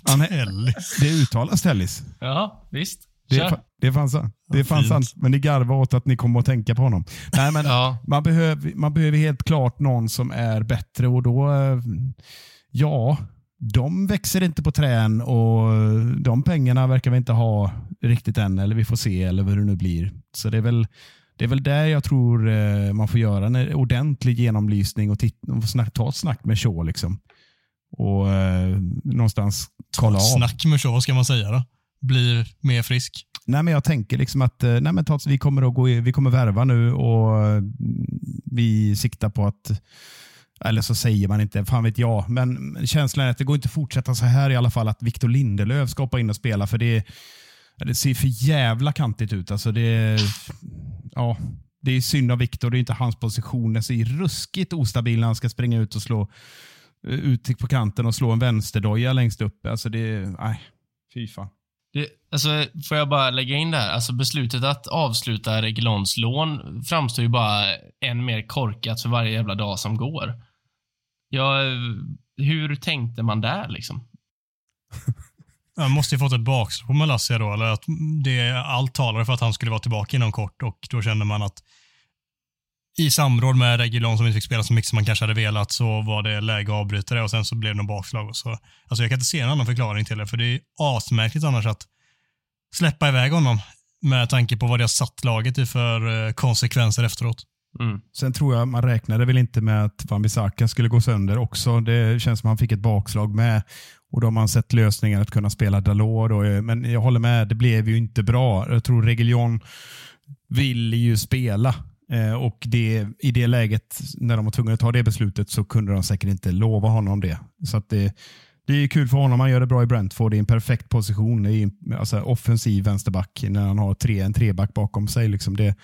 han, är- det uttalas Tellis. Ja, visst. Det, Kör. fa- det fanns han. Det fanns han. Men ni garvar åt att ni kommer att tänka på honom. Nej, men Ja. man, behöver, man behöver helt klart någon som är bättre och då, ja, de växer inte på trän och de pengarna verkar vi inte ha riktigt än, eller vi får se, eller vad det nu blir. Så det är väl, det är väl där jag tror eh, man får göra en ordentlig genomlysning och, titt, och snack, ta ett snack med Shaw. Liksom. Och eh, någonstans kolla av. Snack med så, vad ska man säga då? Blir mer frisk. Nej, men jag tänker liksom att eh, nej, men Tots, vi kommer att gå vi kommer värva nu och mm, vi siktar på att eller så säger man inte, fan vet jag. Men känslan är att det går inte att fortsätta så här i alla fall. Att Victor Lindelöf ska hoppa in och spela. För det, det ser för jävla kantigt ut. Alltså det, ja, det är synd om Victor. Det är inte hans position. Den ser ruskigt ostabil när han ska springa ut och slå ut på kanten och slå en vänsterdoja längst upp. Alltså det, nej, fy fan. Det, alltså, får jag bara lägga in det här? Alltså beslutet att avsluta Reglons lån framstår ju bara än mer korkat för varje jävla dag som går. Ja, hur tänkte man där liksom? Han måste ju fått ett bakslag på Malassia då, eller att det, allt talade för att han skulle vara tillbaka inom kort och då kände man att i samråd med Regulon som inte fick spela så mycket som man kanske hade velat så var det läge att avbryta det och sen så blev det något bakslag. Och så, alltså jag kan inte se någon annan förklaring till det, för det är asmärkligt annars att släppa iväg honom med tanke på vad det har satt laget i för eh, konsekvenser efteråt. Mm. Sen tror jag man räknade väl inte med att Wan-Bissaka skulle gå sönder också. Det känns som att han fick ett bakslag med. Och då har man sett lösningar att kunna spela Dalot. Då. Men jag håller med, det blev ju inte bra. Jag tror Reguilon vill ju spela. Eh, och det, i det läget, när de var tvungna att ta det beslutet, så kunde de säkert inte lova honom det. Så att det, det är kul för honom. Han gör det bra i Brentford. Det är en perfekt position. Det är en, alltså, offensiv vänsterback när han har tre, en treback bakom sig. Liksom det,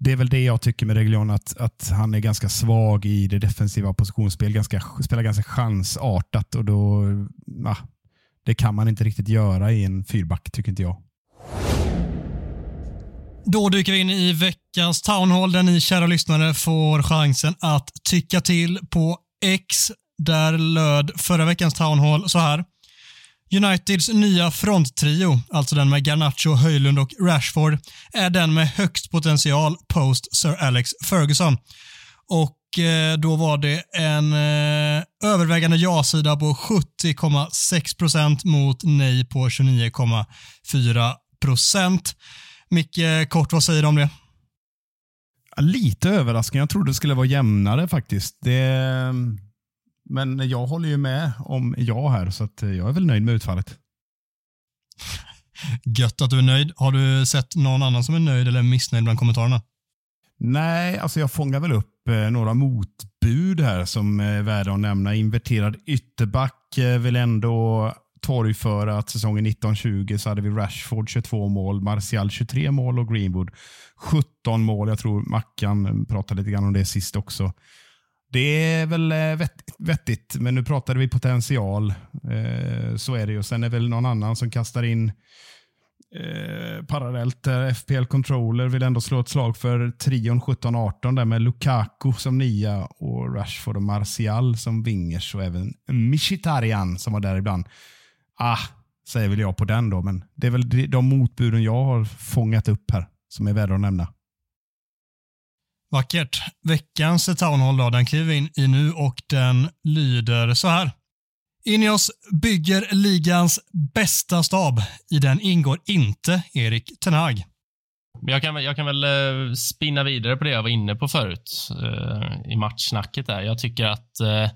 det är väl det jag tycker med Reguilon, att, att han är ganska svag i det defensiva positionsspel. Ganska, spelar ganska chansartat och då, ja, det kan man inte riktigt göra i en fyrback, tycker inte jag. Då dyker vi in i veckans townhall där ni kära lyssnare får chansen att tycka till på X. Där löd förra veckans townhall så här. Uniteds nya fronttrio, alltså den med Garnacho, Höjlund och Rashford, är den med högst potential post Sir Alex Ferguson. Och eh, då var det en eh, övervägande ja-sida på 70,6% mot nej på 29,4%. Micke, kort, vad säger du om det? Lite överraskande. Jag trodde det skulle vara jämnare faktiskt. Det, men jag håller ju med om ja här, så jag är väl nöjd med utfallet. Gött att du är nöjd. Har du sett någon annan som är nöjd eller missnöjd bland kommentarerna? Nej, alltså jag fångar väl upp eh, några motbud här som är värda att nämna. Inverterad ytterback eh, vill ändå torgföra att säsongen 1920 så hade vi Rashford 22 mål, Martial 23 mål och Greenwood 17 mål. Jag tror Mackan pratade lite grann om det sist också. Det är väl eh, vettigt, men nu pratade vi potential. Eh, så är det ju. Sen är det väl någon annan som kastar in eh, parallellt eh, där FPL Controller vill ändå slå ett slag för trion 17-18 där med Lukaku som nia och Rashford och Martial som vingers och även Mkhitaryan som var där ibland. Ah, säger väl jag på den då, men det är väl de motbuden jag har fångat upp här som är värda att nämna. Vackert. Veckans Townhall då, den kliver vi in i nu och den lyder så här. Ineos bygger ligans bästa stab. I den ingår inte Erik Tenag. Jag kan, jag kan väl eh, spinna vidare på det jag var inne på förut eh, i matchsnacket där. Jag tycker att eh,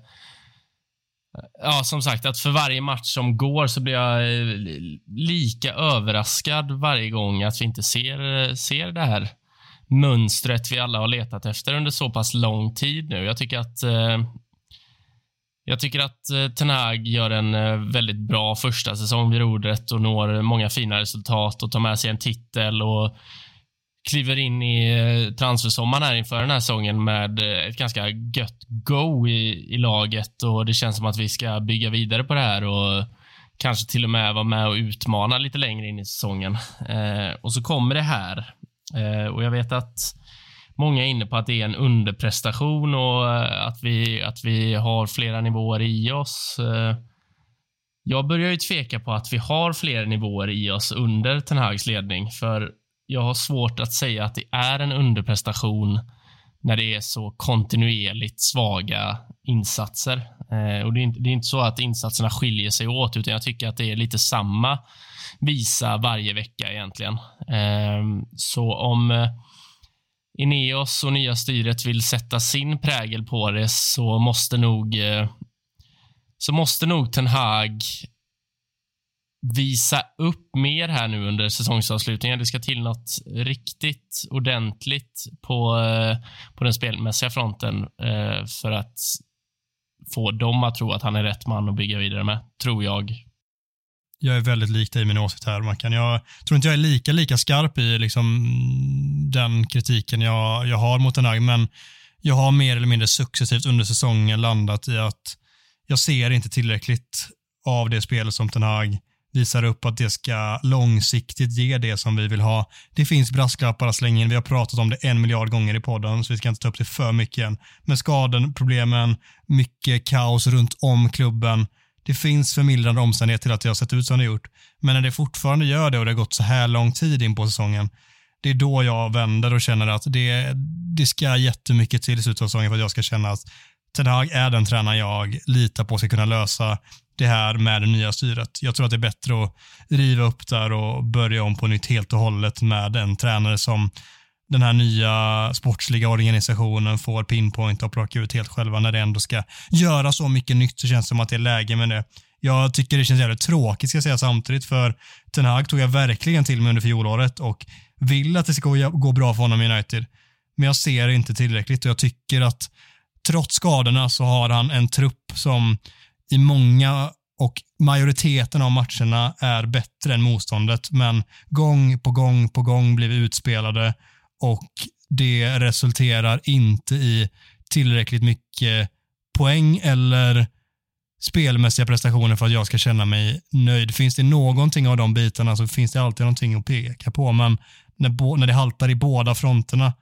Ja, som sagt, att för varje match som går så blir jag lika överraskad varje gång att vi inte ser, ser det här mönstret vi alla har letat efter under så pass lång tid nu. Jag tycker att eh, jag tycker att eh, Ten Hag gör en eh, väldigt bra första säsong vid rodret och når många fina resultat och tar med sig en titel och kliver in i transfersommaren här inför den här säsongen med ett ganska gött go i, i laget och det känns som att vi ska bygga vidare på det här och kanske till och med vara med och utmana lite längre in i säsongen. Eh, och så kommer det här Eh, och jag vet att Många är inne på att det är en underprestation och eh, att vi, att vi har flera nivåer i oss. Eh, jag börjar ju tveka på att vi har fler nivåer i oss under Ten Hags ledning, för jag har svårt att säga att det är en underprestation när det är så kontinuerligt svaga insatser. Eh, och det är, inte, det är, inte, så att insatserna skiljer sig åt, utan jag tycker att det är lite samma visa varje vecka egentligen. Eh, så om eh, Ineos och nya styret vill sätta sin prägel på det så måste nog eh, så måste nog Ten Hag visa upp mer här nu under säsongsavslutningen. Det ska till något riktigt ordentligt på, eh, på den spelmässiga fronten eh, för att få dem att tro att han är rätt man att bygga vidare med, tror jag jag är väldigt lik dig i min åsikt här, Mackan. Jag tror inte jag är lika, lika skarp i liksom, den kritiken jag, jag har mot den här, men jag har mer eller mindre successivt under säsongen landat i att jag ser inte tillräckligt av det spel som Ten Hag visar upp att det ska långsiktigt ge det som vi vill ha. Det finns brasklappar att slänga in. Vi har pratat om det en miljard gånger i podden, så vi ska inte ta upp det för mycket än. Men skaden, problemen, mycket kaos runt om klubben det finns förmildrande omständigheter till att det har sett ut som det gjort. Men när det fortfarande gör det och det har gått så här lång tid in på säsongen, det är då jag vänder och känner att det, det ska jättemycket till i slutet av säsongen för att jag ska känna att Ten Hag är den tränare jag litar på ska kunna lösa det här med det nya styret. Jag tror att det är bättre att riva upp där och börja om på nytt helt och hållet med en tränare som den här nya sportsliga organisationen får pinpoint och plocka ut helt själva när det ändå ska göra så mycket nytt så känns det som att det är läge med det. Jag tycker det känns jävligt tråkigt ska jag säga samtidigt för Ten Hag tog jag verkligen till mig under fjolåret och vill att det ska gå bra för honom i United. Men jag ser inte tillräckligt och jag tycker att trots skadorna så har han en trupp som i många och majoriteten av matcherna är bättre än motståndet, men gång på gång på gång blir vi utspelade och det resulterar inte i tillräckligt mycket poäng eller spelmässiga prestationer för att jag ska känna mig nöjd. Finns det någonting av de bitarna så finns det alltid någonting att peka på, men när, när det haltar i båda fronterna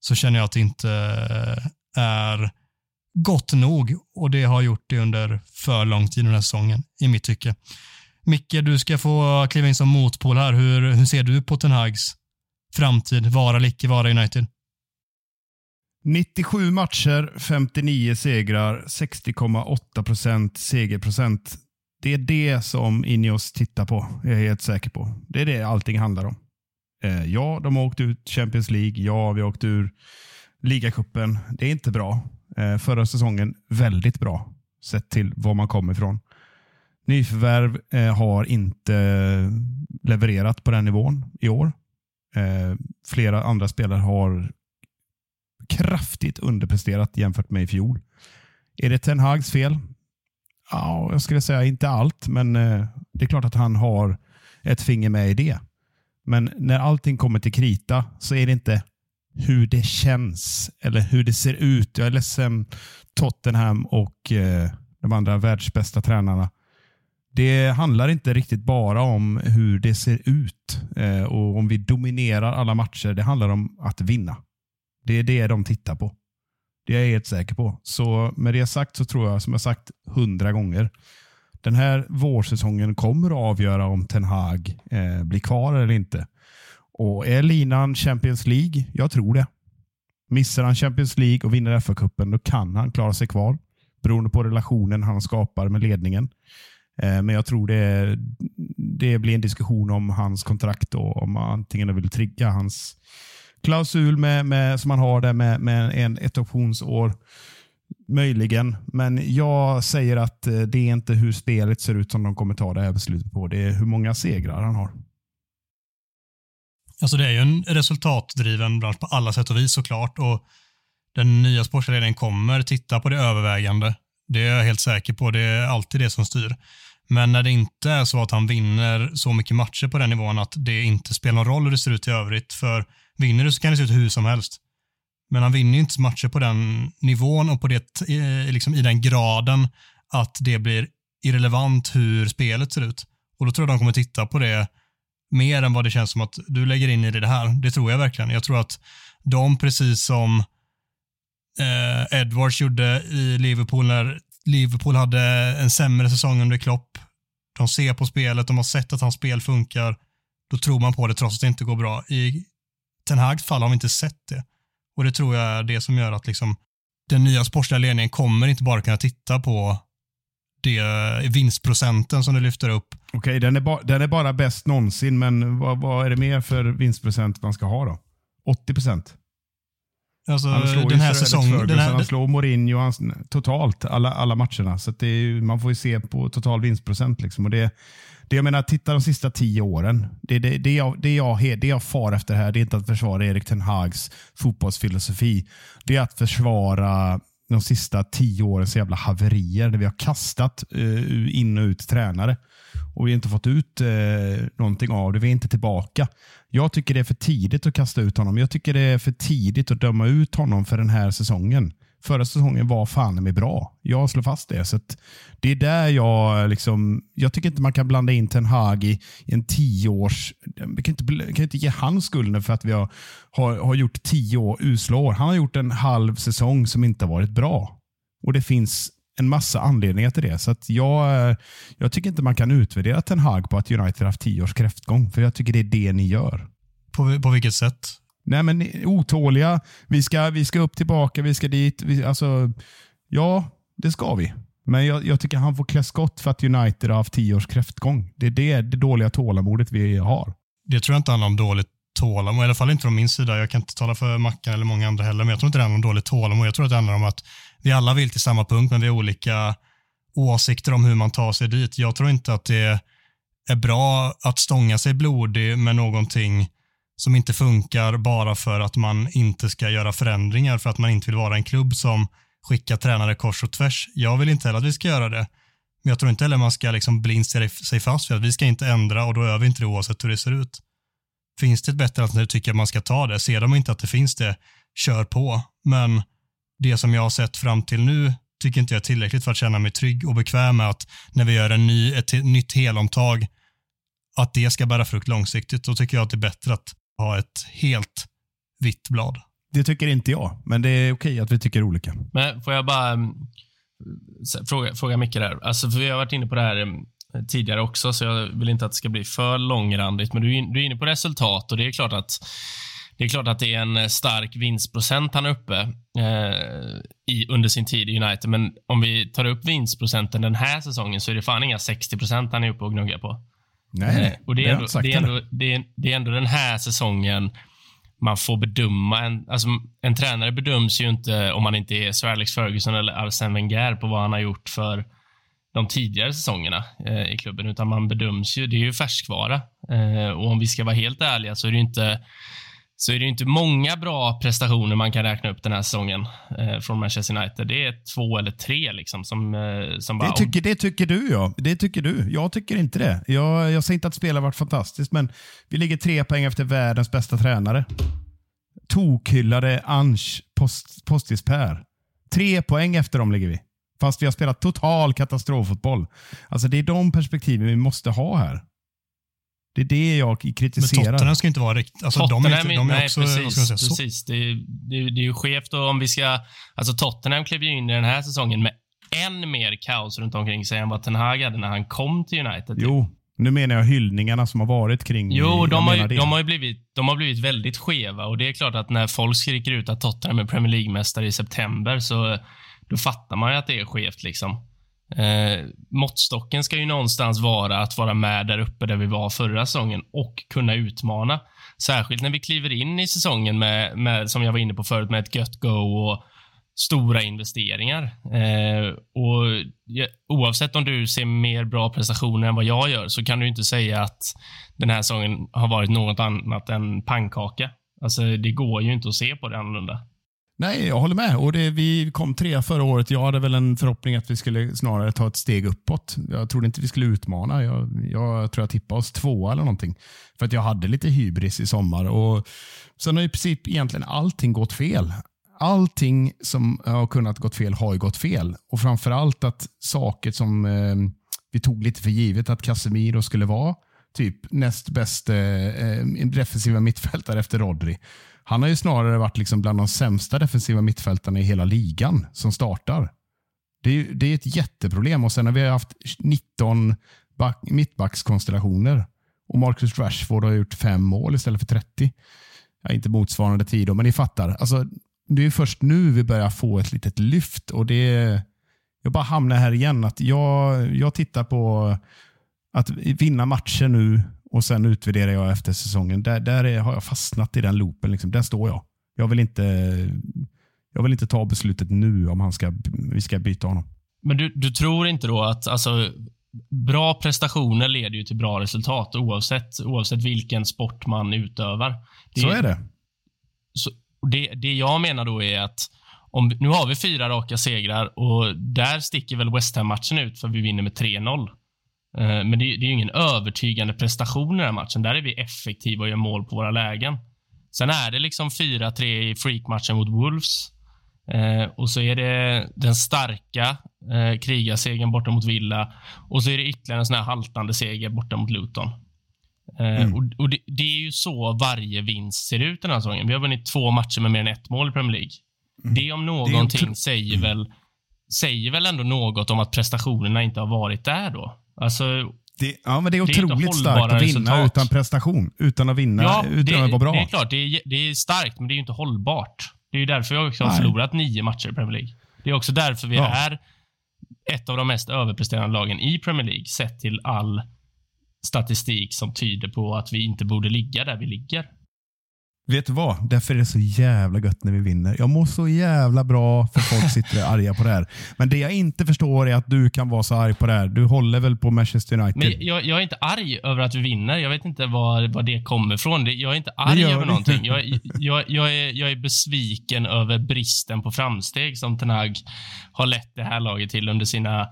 så känner jag att det inte eh, är gott nog och det har gjort det under för lång tid den här säsongen, i mitt tycke. Micke, du ska få kliva in som motpol här. Hur, hur ser du på Ten Hags framtid, vara eller icke vara United? 97 matcher, 59 segrar, 60,8 procent segerprocent. Det är det som Ineos tittar på, Jag är helt säker på. Det är det allting handlar om. Eh, ja, de har åkt ut Champions League. Ja, vi har åkt ur ligacupen. Det är inte bra. Eh, förra säsongen väldigt bra, sett till var man kom ifrån. Nyförvärv eh, har inte levererat på den nivån i år. Eh, flera andra spelare har kraftigt underpresterat jämfört med i fjol. Är det Ten Hags fel? Ja, jag skulle säga inte allt, men det är klart att han har ett finger med i det. Men när allting kommer till krita så är det inte hur det känns eller hur det ser ut. Jag är ledsen Tottenham och eh, de andra världsbästa tränarna. Det handlar inte riktigt bara om hur det ser ut eh, och om vi dominerar alla matcher. Det handlar om att vinna. Det är det de tittar på. Det är jag helt säker på. Så med det sagt så tror jag, som jag sagt hundra gånger, den här vårsäsongen kommer att avgöra om Ten Hag eh, blir kvar eller inte. Och Är linan Champions League? Jag tror det. Missar han Champions League och vinner FA-cupen, då kan han klara sig kvar. Beroende på relationen han skapar med ledningen. Eh, men jag tror det, det blir en diskussion om hans kontrakt och om man antingen vill trigga hans klausul med, med, som han har där med, med en, ett optionsår. Möjligen, men jag säger att eh, det är inte hur spelet ser ut som de kommer ta det här beslutet på. Det är hur många segrar han har. Alltså det är ju en resultatdriven bransch på alla sätt och vis såklart. Och den nya sportsledningen kommer titta på det övervägande. Det är jag helt säker på. Det är alltid det som styr. Men när det inte är så att han vinner så mycket matcher på den nivån att det inte spelar någon roll hur det ser ut i övrigt. För vinner du så kan det se ut hur som helst. Men han vinner inte matcher på den nivån och på det, eh, liksom i den graden att det blir irrelevant hur spelet ser ut. Och då tror jag de kommer titta på det mer än vad det känns som att du lägger in i det här. Det tror jag verkligen. Jag tror att de, precis som eh, Edwards gjorde i Liverpool när Liverpool hade en sämre säsong under Klopp. De ser på spelet, de har sett att hans spel funkar. Då tror man på det trots att det inte går bra. I Ten Hags fall har vi inte sett det. Och det tror jag är det som gör att liksom, den nya sportsliga ledningen kommer inte bara kunna titta på det vinstprocenten som du lyfter upp. Okej, okay, den, är ba, den är bara bäst någonsin, men vad, vad, är det mer för vinstprocent man ska ha då? 80 procent? Alltså, han slår den här säsongen. Den här, han slår Mourinho han, totalt, alla, alla matcherna. Så är, man får ju se på total vinstprocent. Liksom. Och det, det jag menar, titta de sista tio åren. Det, det, det, jag, det, jag, det jag far efter här, det är inte att försvara Erik Ten Hags fotbollsfilosofi. Det är att försvara de sista tio årens jävla haverier där vi har kastat eh, in och ut tränare och vi har inte fått ut eh, någonting av det. Vi är inte tillbaka. Jag tycker det är för tidigt att kasta ut honom. Jag tycker det är för tidigt att döma ut honom för den här säsongen. Förra säsongen var fan med bra. Jag slår fast det. Så det är där jag liksom, jag tycker inte man kan blanda in Ten Hag i, en tioårs... Vi kan inte, kan inte ge han skulden för att vi har, har, har gjort tio år, usla år. Han har gjort en halv säsong som inte har varit bra. Och det finns en massa anledningar till det. Så att jag, jag tycker inte man kan utvärdera Ten Hag på att United har haft tio års kräftgång. För jag tycker det är det ni gör. På, på vilket sätt? Nej, men otåliga. Vi ska, vi ska upp tillbaka, vi ska dit. Vi, alltså, ja, det ska vi. Men jag, jag, tycker han får klä skott för att United har haft tio års kräftgång. Det är det, det dåliga tålamodet vi har. Det tror jag inte handlar om dåligt tålamod, i alla fall inte från min sida. Jag kan inte tala för Mackan eller många andra heller, men jag tror inte det handlar om dåligt tålamod. Jag tror att det handlar om att vi alla vill till samma punkt, men vi har olika åsikter om hur man tar sig dit. Jag tror inte att det är bra att stånga sig blodig med någonting som inte funkar bara för att man inte ska göra förändringar för att man inte vill vara en klubb som skickar tränare kors och tvärs. Jag vill inte heller att vi ska göra det. Men jag tror inte heller man ska liksom blint sig fast för att vi ska inte ändra och då gör vi inte det oavsett hur det ser ut. Finns det ett bättre alternativ tycker jag man ska ta det. Ser de inte att det finns det, kör på. Men det som jag har sett fram till nu tycker inte jag är tillräckligt för att känna mig trygg och bekväm med att när vi gör en ny, ett nytt helomtag, att det ska bära frukt långsiktigt. Då tycker jag att det är bättre att ha ett helt vitt blad. Det tycker inte jag, men det är okej att vi tycker olika. Men får jag bara um, fråga, fråga Micke där. Alltså, för vi har varit inne på det här um, tidigare också, så jag vill inte att det ska bli för långrandigt. Men du, du är inne på resultat och det är klart att det är klart att det är en eh, stark vinstprocent han är uppe eh, i, under sin tid i United, men om vi tar upp vinstprocenten den här säsongen så är det fan inga 60 procent han är uppe och gnuggar på. Nej, och det är, ändå, det, är ändå, det, är, det är ändå den här säsongen man får bedöma. En, alltså, en tränare bedöms ju inte om man inte är Sir Alex Ferguson eller Arsene Wenger på vad han har gjort för de tidigare säsongerna eh, i klubben, utan man bedöms ju, det är ju färskvara. Eh, och om vi ska vara helt ärliga så är det inte så är det inte många bra prestationer man kan räkna upp den här säsongen eh, från Manchester United. Det är två eller tre liksom som, eh, som bara... Det tycker, det tycker du ja. Det tycker du. Jag tycker inte det. Jag, jag säger inte att spelet varit fantastiskt, men vi ligger tre poäng efter världens bästa tränare. Tokhyllade Ange post, Postis Per. Tre poäng efter dem ligger vi. Fast vi har spelat total katastroffotboll. Alltså det är de perspektiven vi måste ha här. Det är det jag kritiserar. Men Tottenham ska inte vara riktigt... Alltså, de är, inte, de är nej, också, precis. säga, precis. Det, är, det, det är ju skevt och om vi ska... Alltså Tottenham klev ju in i den här säsongen med än mer kaos runt omkring sig än vad Ten Hag hade när han kom till United. Jo, nu menar jag hyllningarna som har varit kring... Jo, de har, ju, de, har blivit, de har blivit väldigt skeva och det är klart att när folk skriker ut att Tottenham är Premier League-mästare i september så då fattar man ju att det är skevt liksom. Eh, måttstocken ska ju någonstans vara att vara med där uppe där vi var förra säsongen och kunna utmana. Särskilt när vi kliver in i säsongen med, med som jag var inne på förut, med ett gött go och stora investeringar. Eh, och ja, Oavsett om du ser mer bra prestationer än vad jag gör så kan du inte säga att den här säsongen har varit något annat än pannkaka. Alltså, det går ju inte att se på det annorlunda. Nej, jag håller med. Och det, vi kom tre förra året. Jag hade väl en förhoppning att vi skulle snarare ta ett steg uppåt. Jag trodde inte vi skulle utmana. Jag, jag tror jag tippade oss två eller någonting. För att jag hade lite hybris i sommar. Och sen har i princip egentligen allting gått fel. Allting som har kunnat gått fel har ju gått fel. Och framförallt att saker som eh, vi tog lite för givet att Casemiro skulle vara typ näst bästa eh, defensiva mittfältare efter Rodri han har ju snarare varit liksom bland de sämsta defensiva mittfältarna i hela ligan som startar. Det är, det är ett jätteproblem och sen har vi haft 19 back, mittbackskonstellationer och Marcus Rashford har gjort fem mål istället för 30. Ja, inte motsvarande tid, då, men ni fattar. Alltså, det är först nu vi börjar få ett litet lyft och det jag bara hamnar här igen. att Jag, jag tittar på att vinna matcher nu och sen utvärderar jag efter säsongen. Där, där är, har jag fastnat i den loopen. Liksom. Där står jag. Jag vill, inte, jag vill inte ta beslutet nu om han ska, vi ska byta honom. Men du, du tror inte då att alltså, bra prestationer leder ju till bra resultat oavsett, oavsett vilken sport man utövar? Det, så är det. Så, det. Det jag menar då är att om, nu har vi fyra raka segrar och där sticker väl West Ham-matchen ut för vi vinner med 3-0. Eh, men det, det är ju ingen övertygande prestation i den här matchen. Där är vi effektiva och gör mål på våra lägen. Sen är det liksom 4-3 i freakmatchen mot Wolves. Eh, och så är det den starka eh, krigarsegern borta mot Villa. Och så är det ytterligare en sån här haltande seger borta mot Luton. Eh, mm. Och, och det, det, är ju så varje vinst ser ut den här säsongen. Vi har vunnit två matcher med mer än ett mål i Premier League. Mm. Det om någonting säger, mm. väl, säger väl ändå något om att prestationerna inte har varit där då. Alltså, det, ja, men det är otroligt det är starkt att vinna resultat. utan prestation. Utan att vinna, ja, utan det, att vara bra. Det är klart, det är, det är starkt, men det är inte hållbart. Det är ju därför jag också har förlorat nio matcher i Premier League. Det är också därför vi ja. är ett av de mest överpresterande lagen i Premier League, sett till all statistik som tyder på att vi inte borde ligga där vi ligger. Vet du vad? Därför är det så jävla gött när vi vinner. Jag mår så jävla bra för folk sitter arga på det här. Men det jag inte förstår är att du kan vara så arg på det här. Du håller väl på Manchester United? Men jag, jag är inte arg över att vi vinner. Jag vet inte var, var det kommer ifrån. Jag är inte arg över någonting. Jag, jag, jag, är, jag är besviken över bristen på framsteg som Tenag har lett det här laget till under sina,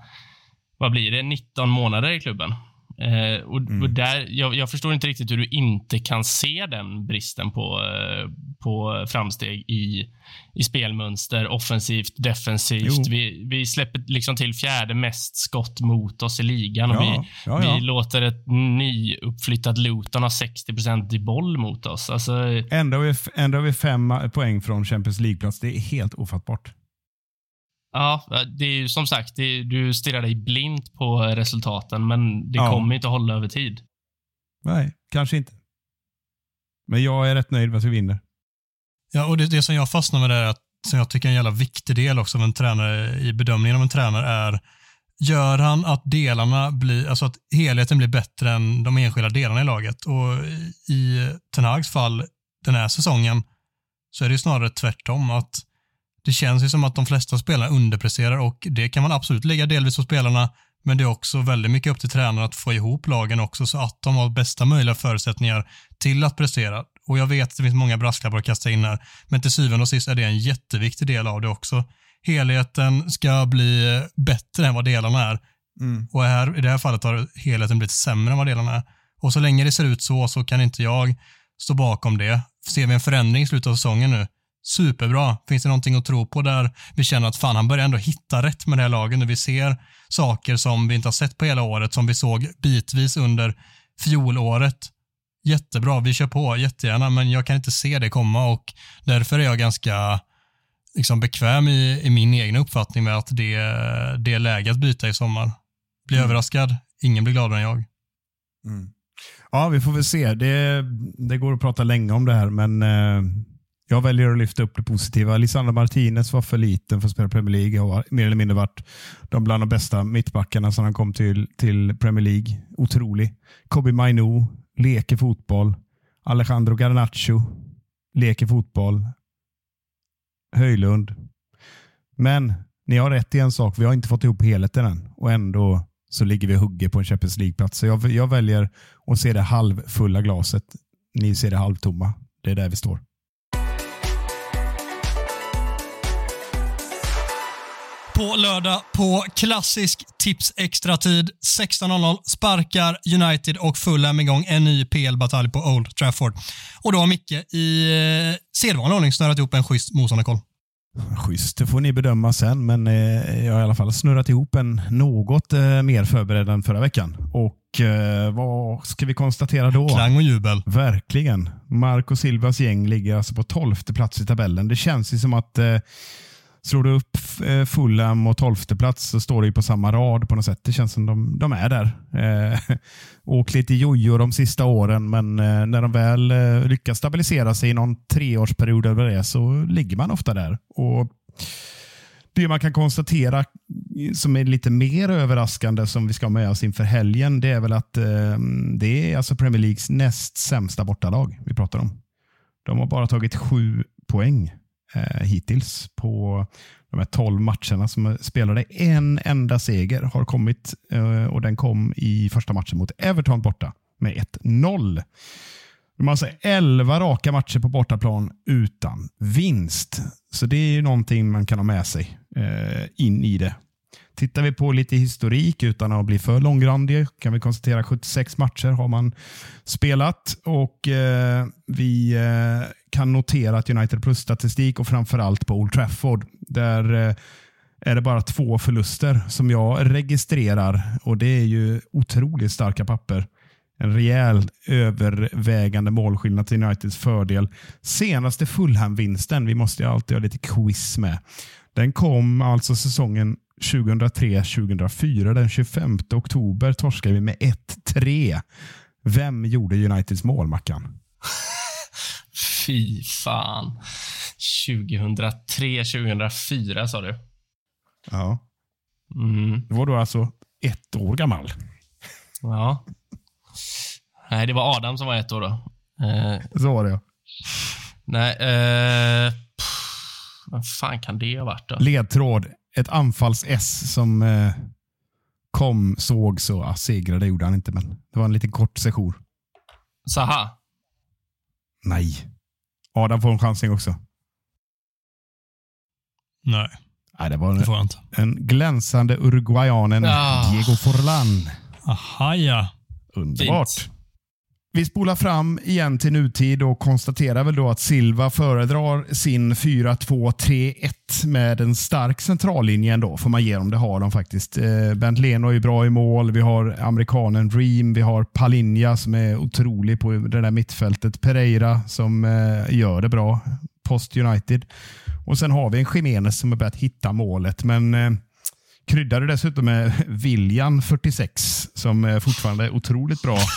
vad blir det, 19 månader i klubben. Eh, och, mm. och, där, jag, jag, förstår inte riktigt hur du inte kan se den bristen på, eh, på framsteg i, i spelmönster, offensivt, defensivt. Vi, vi släpper liksom till fjärde mest skott mot oss i ligan och ja, vi, ja, ja. vi låter ett nyuppflyttat Luton ha 60% i boll mot oss. Alltså, ändå, är, ändå är vi fem poäng från Champions League-plats. Det är helt ofattbart. Ja, det är ju som sagt, är, du stirrar dig blint på resultaten, men det ja. kommer inte hålla över tid. Nej, kanske inte. Men jag är rätt nöjd med att vi vinner. Ja, och det, det som jag fastnar med det är att, som jag tycker är en jävla viktig del också av en tränare i bedömningen av en tränare är Gör han att delarna blir, alltså att helheten blir bättre än de enskilda delarna i laget? Och i Ten Hags fall den här säsongen så är det snarare tvärtom. att det känns ju som att de flesta spelarna underpresterar och det kan man absolut lägga delvis på spelarna, Men det är också väldigt mycket upp till tränaren att få ihop lagen också så att de har bästa möjliga förutsättningar till att prestera. Och jag vet att det finns många brasklappar att kasta in här, men till syvende och sist är det en jätteviktig del av det också. Helheten ska bli bättre än vad delarna är. Mm. Och här, i det här fallet har helheten blivit sämre än vad delarna är. Och så länge det ser ut så, så kan inte jag stå bakom det. Ser vi en förändring i slutet av säsongen nu, superbra. Finns det någonting att tro på där vi känner att fan, han börjar ändå hitta rätt med det här laget när vi ser saker som vi inte har sett på hela året, som vi såg bitvis under fjolåret. Jättebra, vi kör på jättegärna, men jag kan inte se det komma och därför är jag ganska liksom bekväm i, i min egen uppfattning med att det, det är läge att byta i sommar. Bli överraskad, ingen blir gladare än jag. Ja, vi får väl se. Det, det går att prata länge om det här, men eh, jag väljer att lyfta upp det positiva. Lisandro Martinez var för liten för att spela Premier League. Har mer eller mindre varit de bland de bästa mittbackarna sedan han kom till, till Premier League. Otrolig. Kobe Mainu leker fotboll. Alejandro Garnacho leker fotboll. Höjlund. Men ni har rätt i en sak. Vi har inte fått ihop helheten än och ändå så ligger vi och hugger på en Champions League-plats. Så jag, jag väljer att se det halvfulla glaset. Ni ser det halvtomma. Det är där vi står. På lördag på klassisk tips extra tid 16.00 sparkar United och Fulham igång en ny PL-batalj på Old Trafford. Och då har Micke i eh, sedvanlig ordning snörat ihop en schysst motståndarkoll. Schysst, det får ni bedöma sen, men eh, jag har i alla fall snurrat ihop en något eh, mer förberedd än förra veckan. Och vad ska vi konstatera då? Klang och jubel. Verkligen. Marco Silvas gäng ligger alltså på tolfte plats i tabellen. Det känns ju som att slår du upp eh, Fulham och tolfte plats så står det ju på samma rad på något sätt. Det känns som de, de är där. Eh, åkt lite jojo de sista åren, men eh, när de väl eh, lyckas stabilisera sig i någon treårsperiod eller vad det är så ligger man ofta där. Och det man kan konstatera som är lite mer överraskande som vi ska ha med oss inför helgen, det är väl att eh, det är alltså Premier Leagues näst sämsta bortalag vi pratar om. De har bara tagit sju poäng eh, hittills på de här tolv matcherna som spelade. En enda seger har kommit eh, och den kom i första matchen mot Everton borta med 1-0. De har alltså 11 raka matcher på bortaplan utan vinst. Så det är ju någonting man kan ha med sig eh, in i det. Tittar vi på lite historik utan att bli för långrandig kan vi konstatera 76 matcher har man spelat och eh, vi eh, kan notera att United plus statistik och framförallt på Old Trafford där eh, är det bara två förluster som jag registrerar och det är ju otroligt starka papper. En rejäl övervägande målskillnad till Uniteds fördel. Senaste Fulham-vinsten, vi måste ju alltid ha lite quiz med. Den kom alltså säsongen 2003-2004. Den 25 oktober torskade vi med 1-3. Vem gjorde Uniteds mål, Mackan? Fy fan. 2003, 2004 sa du? Ja. Mm. Det var då alltså ett år gammal. Ja. Nej, det var Adam som var ett år då. Eh, Så var det ja. nej, eh, vad fan kan det ha varit då? Ledtråd. Ett anfalls-S som eh, kom, såg så, ja, segrade gjorde han inte, men det var en liten kort session. Saha? Nej. Adam får en chansning också. Nej, Nej, det var det en, får jag inte. en glänsande uruguayanen Ah. Diego Forlan. Aha, ja. Underbart. Fint. Vi spolar fram igen till nutid och konstaterar väl då att Silva föredrar sin 4-2-3-1 med en stark centrallinje ändå, får man ge dem. Det har de faktiskt. Eh, Bent Leno är bra i mål. Vi har amerikanen Ream. Vi har Palinja som är otrolig på det där mittfältet. Pereira som eh, gör det bra post United. Och sen har vi en Jiménez som har börjat hitta målet, men eh, kryddade dessutom med William 46 som är fortfarande är otroligt bra.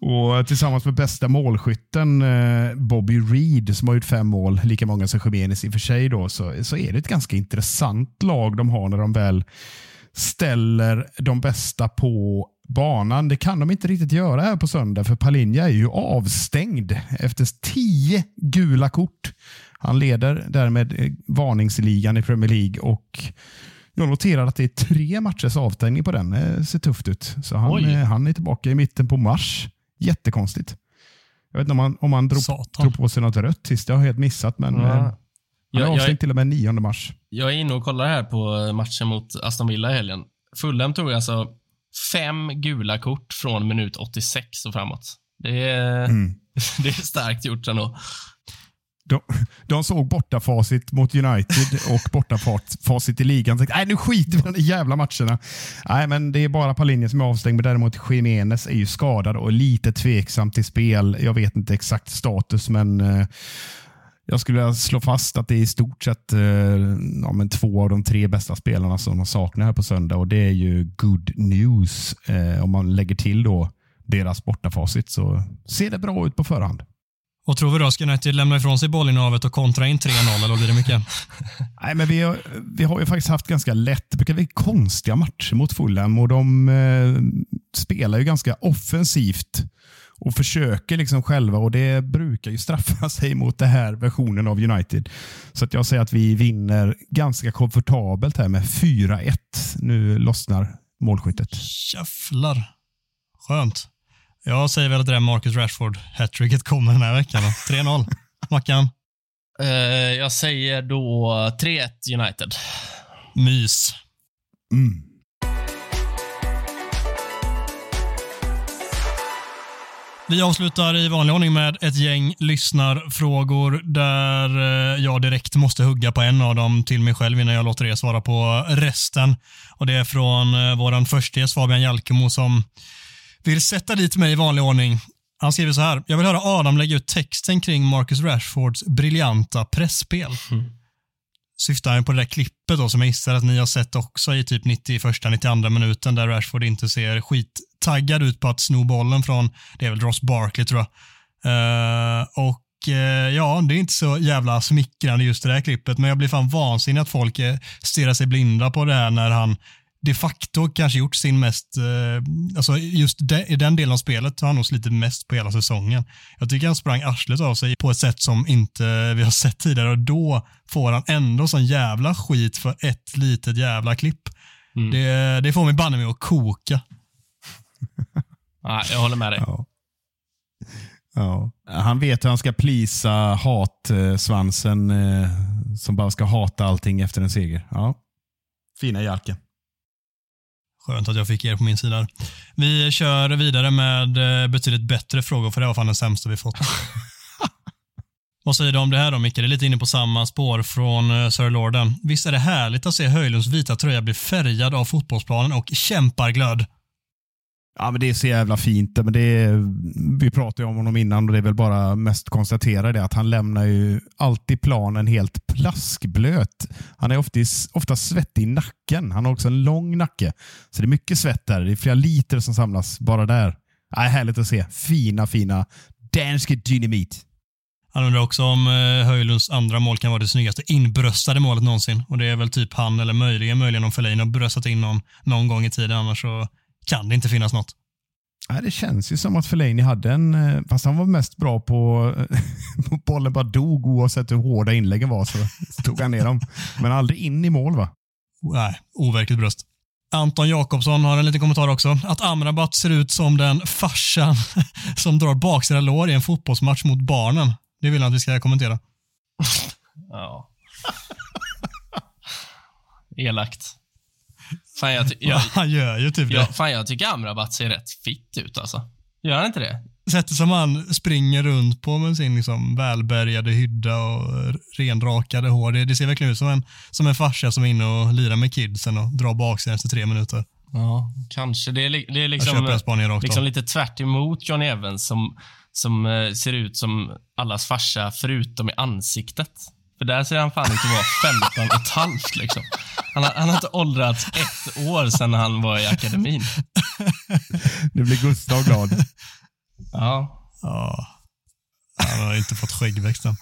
Och Tillsammans med bästa målskytten eh, Bobby Reed som har gjort fem mål, lika många som Jiménez i och för sig, då, så, så är det ett ganska intressant lag de har när de väl ställer de bästa på banan. Det kan de inte riktigt göra här på söndag för Palinja är ju avstängd efter tio gula kort. Han leder därmed eh, varningsligan i Premier League och Jag noterar att det är tre matchers avstängning på den. Det ser tufft ut. Så han, Oj. eh, han är tillbaka i mitten på mars. Jättekonstigt. Jag vet inte om han, om han drog, Satan. drog på sig något rött sist. Det har jag helt missat. Men Ja. eh, han är Jag, avstängd jag, till och med 9 mars. jag är inne och kollar här på matchen mot Aston Villa i helgen. Fulham tog alltså fem gula kort från minut 86 och framåt. Det är, Mm. det är starkt gjort ändå. De, de såg bortafacit mot United och bortafacit i ligan. och tänkte, Nej, nu skiter vi i de jävla matcherna. Nej, men det är bara Palinja som är avstängd, men däremot Jiménez är ju skadad och lite tveksam till spel. Jag vet inte exakt status, men eh, jag skulle vilja slå fast att det är i stort sett eh, ja, men två av de tre bästa spelarna som de saknar här på söndag och det är ju good news. Eh, om man lägger till då deras bortafacit så ser det bra ut på förhand. Vad tror vi då? Ska United lämna ifrån sig bollinnehavet och kontra in 3-0 eller blir det mycket? Nej, men vi, har, vi har ju faktiskt haft ganska lätt, det brukar bli konstiga matcher mot Fulham och de eh, spelar ju ganska offensivt och försöker liksom själva och det brukar ju straffa sig mot den här versionen av United. Så att jag säger att vi vinner ganska komfortabelt här med 4-1. Nu lossnar målskyttet. Jävlar. Skönt. Jag säger väl att det där Marcus Rashford hattricket kommer den här veckan. då. 3-0. Mackan. Eh, jag säger då 3-1 United. Mys. Mm. Vi avslutar i vanlig ordning med ett gäng lyssnarfrågor där eh, jag direkt måste hugga på en av dem till mig själv innan jag låter er svara på resten. Och Det är från eh, vår första gäst Fabian Jalkemo som vill sätta dit mig i vanlig ordning. Han skriver så här. Jag vill höra Adam lägga ut texten kring Marcus Rashfords briljanta pressspel. Syftar han på det där klippet då som jag gissar att ni har sett också i typ 91-92 minuten där Rashford inte ser skittaggad ut på att sno bollen från, det är väl Ross Barkley tror jag. Eh, och eh, ja, det är inte så jävla smickrande just det där klippet, men jag blir fan vansinnig att folk eh, stirrar sig blinda på det här när han de facto kanske gjort sin mest, eh, alltså just de, i den delen av spelet har han nog slitit mest på hela säsongen. Jag tycker han sprang arslet av sig på ett sätt som inte vi har sett tidigare och då får han ändå sån jävla skit för ett litet jävla klipp. Mm. Det, det får mig banne mig att koka. Ja, jag håller med dig. Ja. Ja. Han vet hur han ska plisa hatsvansen eh, som bara ska hata allting efter en seger. Ja. Fina Jalke. Skönt att jag fick er på min sida. Vi kör vidare med eh, betydligt bättre frågor, för det var fan den sämsta vi fått. Vad säger du om det här då, Micke? Det är lite inne på samma spår från eh, Sir Lorden. Visst är det härligt att se Höjlunds vita tröja bli färgad av fotbollsplanen och kämparglöd? Ja, men det är så jävla fint. Men det är, vi pratade ju om honom innan och det är väl bara mest konstatera det att han lämnar ju alltid planen helt plaskblöt. Han är ofta, ofta svettig i nacken. Han har också en lång nacke. Så det är mycket svett där. Det är flera liter som samlas bara där. Ja, härligt att se. Fina, fina danske dynamit. Han undrar också om eh, Höjlunds andra mål kan vara det snyggaste inbröstade målet någonsin. Och det är väl typ han eller möjligen, möjligen om Fellaini har bröstat in någon, någon gång i tiden. Annars så kan det inte finnas något. Ja, det känns ju som att Fellaini hade en, eh, fast han var mest bra på, på bollen bara dog oavsett hur hårda inläggen var så tog han ner dem. Men aldrig in i mål va? Nej, overkligt bröst. Anton Jakobsson har en liten kommentar också. Att Amrabat ser ut som den farsan som drar baksida lår i en fotbollsmatch mot barnen. Det vill han att vi ska kommentera. Ja. Elakt. Fan, jag, jag, han gör ju typ det. jag, fan, jag tycker Amrabat ser rätt fitt ut alltså. Gör han inte det? Sättet som han springer runt på med sin liksom välbärgade hydda och renrakade hår. Det, det ser verkligen ut som en, som en farsa som är inne och lirar med kidsen och drar baksidan efter tre minuter. Ja, kanske. Det är, det är liksom, liksom lite tvärt emot Johnny Evans som, som eh, ser ut som allas farsa förutom i ansiktet. För där ser han fan ut att vara 15 och ett halvt liksom. Han har, han har inte åldrats ett år sedan han var i akademin. Nu blir Gustav glad. Ja. Ja. Han har inte fått skäggväxt än.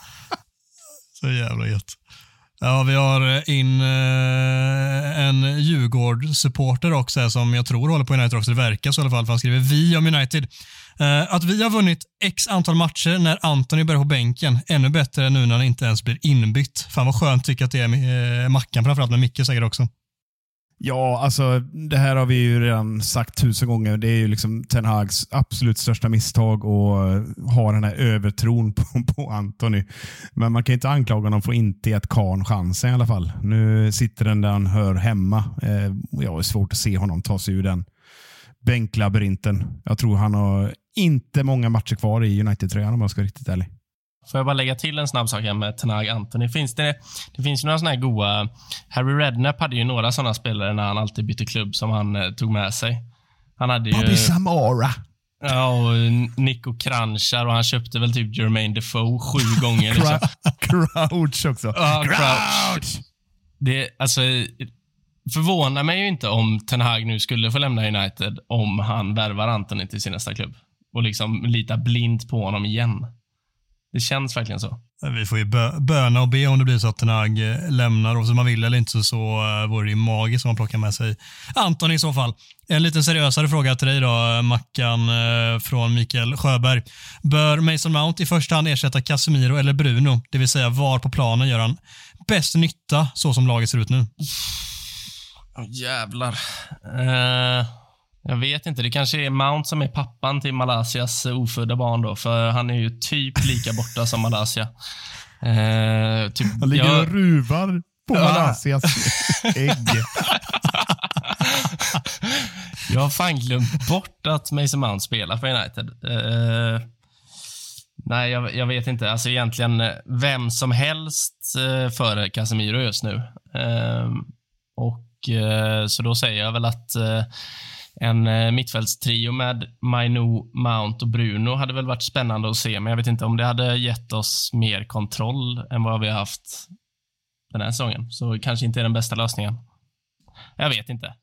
Så jävla gött. Ja, vi har in eh, en Djurgård-supporter också som jag tror håller på United också. Det verkar så i alla fall, för han skriver vi om United. Eh, att vi har vunnit x antal matcher när Antoni börjar på bänken. Ännu bättre nu när han inte ens blir inbytt. Fan vad skönt tycker jag att det är med eh, Mackan, framförallt med Micke säger också. Ja, alltså det här har vi ju redan sagt tusen gånger. Det är ju liksom Ten Hags absolut största misstag att eh, ha den här övertron på, på Anthony. Men man kan inte anklaga honom för att inte gett karn chansen i alla fall. Nu sitter den där han hör hemma. Eh, jag har svårt att se honom ta sig ur den bänklabyrinten. Jag tror han har inte många matcher kvar i United-tröjan om jag ska vara riktigt ärlig. Får jag bara lägga till en snabb sak här med Tenag Anthony. Finns det, det finns några såna här goa... Harry Redknapp hade ju några såna spelare när han alltid bytte klubb som han eh, tog med sig. Han hade ju... Bobby Samara. Ja, och Nico Kranchar och han köpte väl typ Jermaine Defoe sju gånger. Liksom. Crouch också. Ja, Crouch. Det, alltså, förvånar mig ju inte om Ten Hag nu skulle få lämna United om han värvar Anthony till sin nästa klubb och liksom litar blint på honom igen. Det känns verkligen så. Vi får ju bö böna och be om det blir så att Ten Hag eh, lämnar och så man vill eller inte så, så uh, vore det ju magiskt om man plockar med sig Anton i så fall. En lite seriösare fråga till dig då, Mackan uh, från Mikael Sjöberg. Bör Mason Mount i första hand ersätta Casemiro eller Bruno? Det vill säga var på planen gör han bäst nytta så som laget ser ut nu? Oh, jävlar. Uh... Jag vet inte. Det kanske är Mount som är pappan till Malaysias ofödda barn då, för han är ju typ lika borta som Malaysia. Eh, typ, han ligger jag... och ruvar på ja. Malaysias ägg. jag har fan glömt bort att Mason Mount spelar för United. Eh, nej, jag, jag, vet inte. Alltså egentligen vem som helst eh, före Casemiro just nu. Eh, och eh, Så då säger jag väl att eh, en eh, mittfältstrio med Mainu, Mount och Bruno hade väl varit spännande att se, men jag vet inte om det hade gett oss mer kontroll än vad vi har haft den här säsongen. Så kanske inte är den bästa lösningen. Jag vet inte.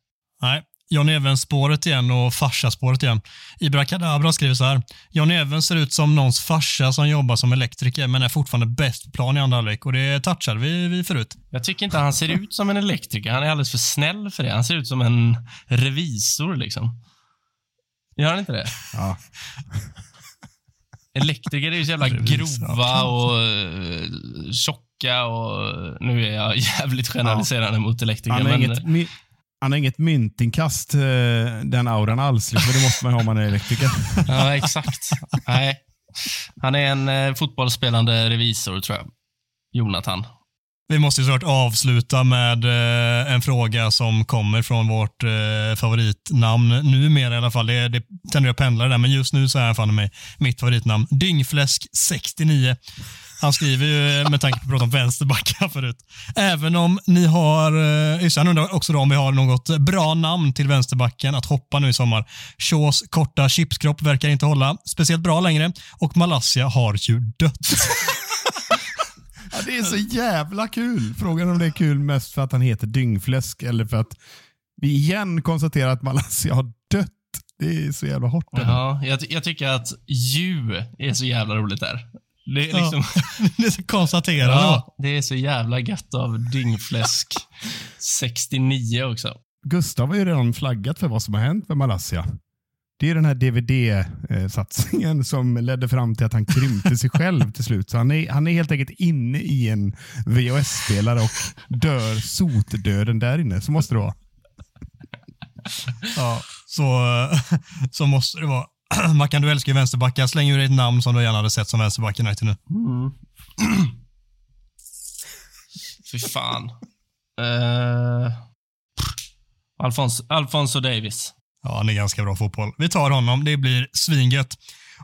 Nej, John Evans-spåret igen och farsa-spåret igen. Ibra Kadabra skriver så här. John Evans ser ut som någons farsa som jobbar som elektriker men är fortfarande bäst på plan i andra halvlek och det touchade vi, vi förut. Jag tycker inte han ser ut som en elektriker. Han är alldeles för snäll för det. Han ser ut som en revisor liksom. Gör han inte det? Ja. Elektriker är ju så jävla grova och uh, tjocka och nu är jag jävligt generaliserande ja. mot elektriker. Han är men... inget, han har inget myntinkast, eh, den auran alls. För liksom. det måste man ha om man är elektriker. ja, exakt. Nej. Han är en eh, fotbollsspelande revisor, tror jag. Jonathan. Vi måste ju såklart avsluta med eh, en fråga som kommer från vårt favoritnamn, numera i alla fall. Det, det tenderar att pendla där, men just nu så är han fan med mitt favoritnamn. Dyngfläsk69. Han skriver ju, med tanke på att prata om vänsterbackar förut. Även om ni har, eh, just han undrar också då om vi har något bra namn till vänsterbacken att hoppa nu i sommar. Shaws korta chipskropp verkar inte hålla speciellt bra längre och Malaysia har ju dött. ja, det är så jävla kul. Frågan om det är kul mest för att han heter Dyngfläsk eller för att vi igen konstaterar att Malaysia har dött. Det är så jävla hårt. Ja, jag, jag, tycker att ju är så jävla roligt där. Det är liksom... Ja, det är så konstaterande. Ja, det är så jävla gött av dyngfläsk 69 också. Gustav har ju redan flaggat för vad som har hänt med Malaysia. Det är den här DVD-satsningen som ledde fram till att han krympte sig själv till slut. Så han är, han är helt enkelt inne i en VHS-spelare och dör sotdöden där inne. Så måste det vara. Ja, så, så måste det vara. Mackan, du älskar ju vänsterbackar. Släng ur dig ett namn som du gärna hade sett som vänsterback i United nu. Mm. Fy fan. Uh, Alfons, Alfonso Davis. Ja, han är ganska bra fotboll. Vi tar honom. Det blir svingött.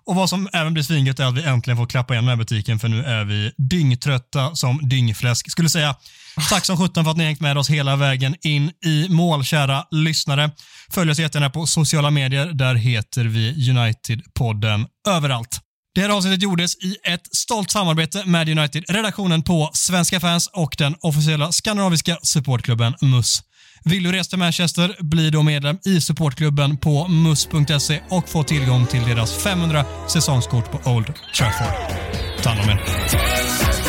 Och vad som även blir svingött är att vi äntligen får klappa igen den här butiken för nu är vi dyngtrötta som dyngfläsk. Skulle säga tack som sjutton för att ni hängt med oss hela vägen in i mål, kära lyssnare. Följ oss jättegärna på sociala medier. Där heter vi United-podden överallt. Det här avsnittet gjordes i ett stolt samarbete med United-redaktionen på Svenska fans och den officiella skandinaviska supportklubben MUS. Vill du resa till Manchester, bli då medlem i supportklubben på mus.se och få tillgång till deras 500 säsongskort på Old Trafford. Ta hand om er.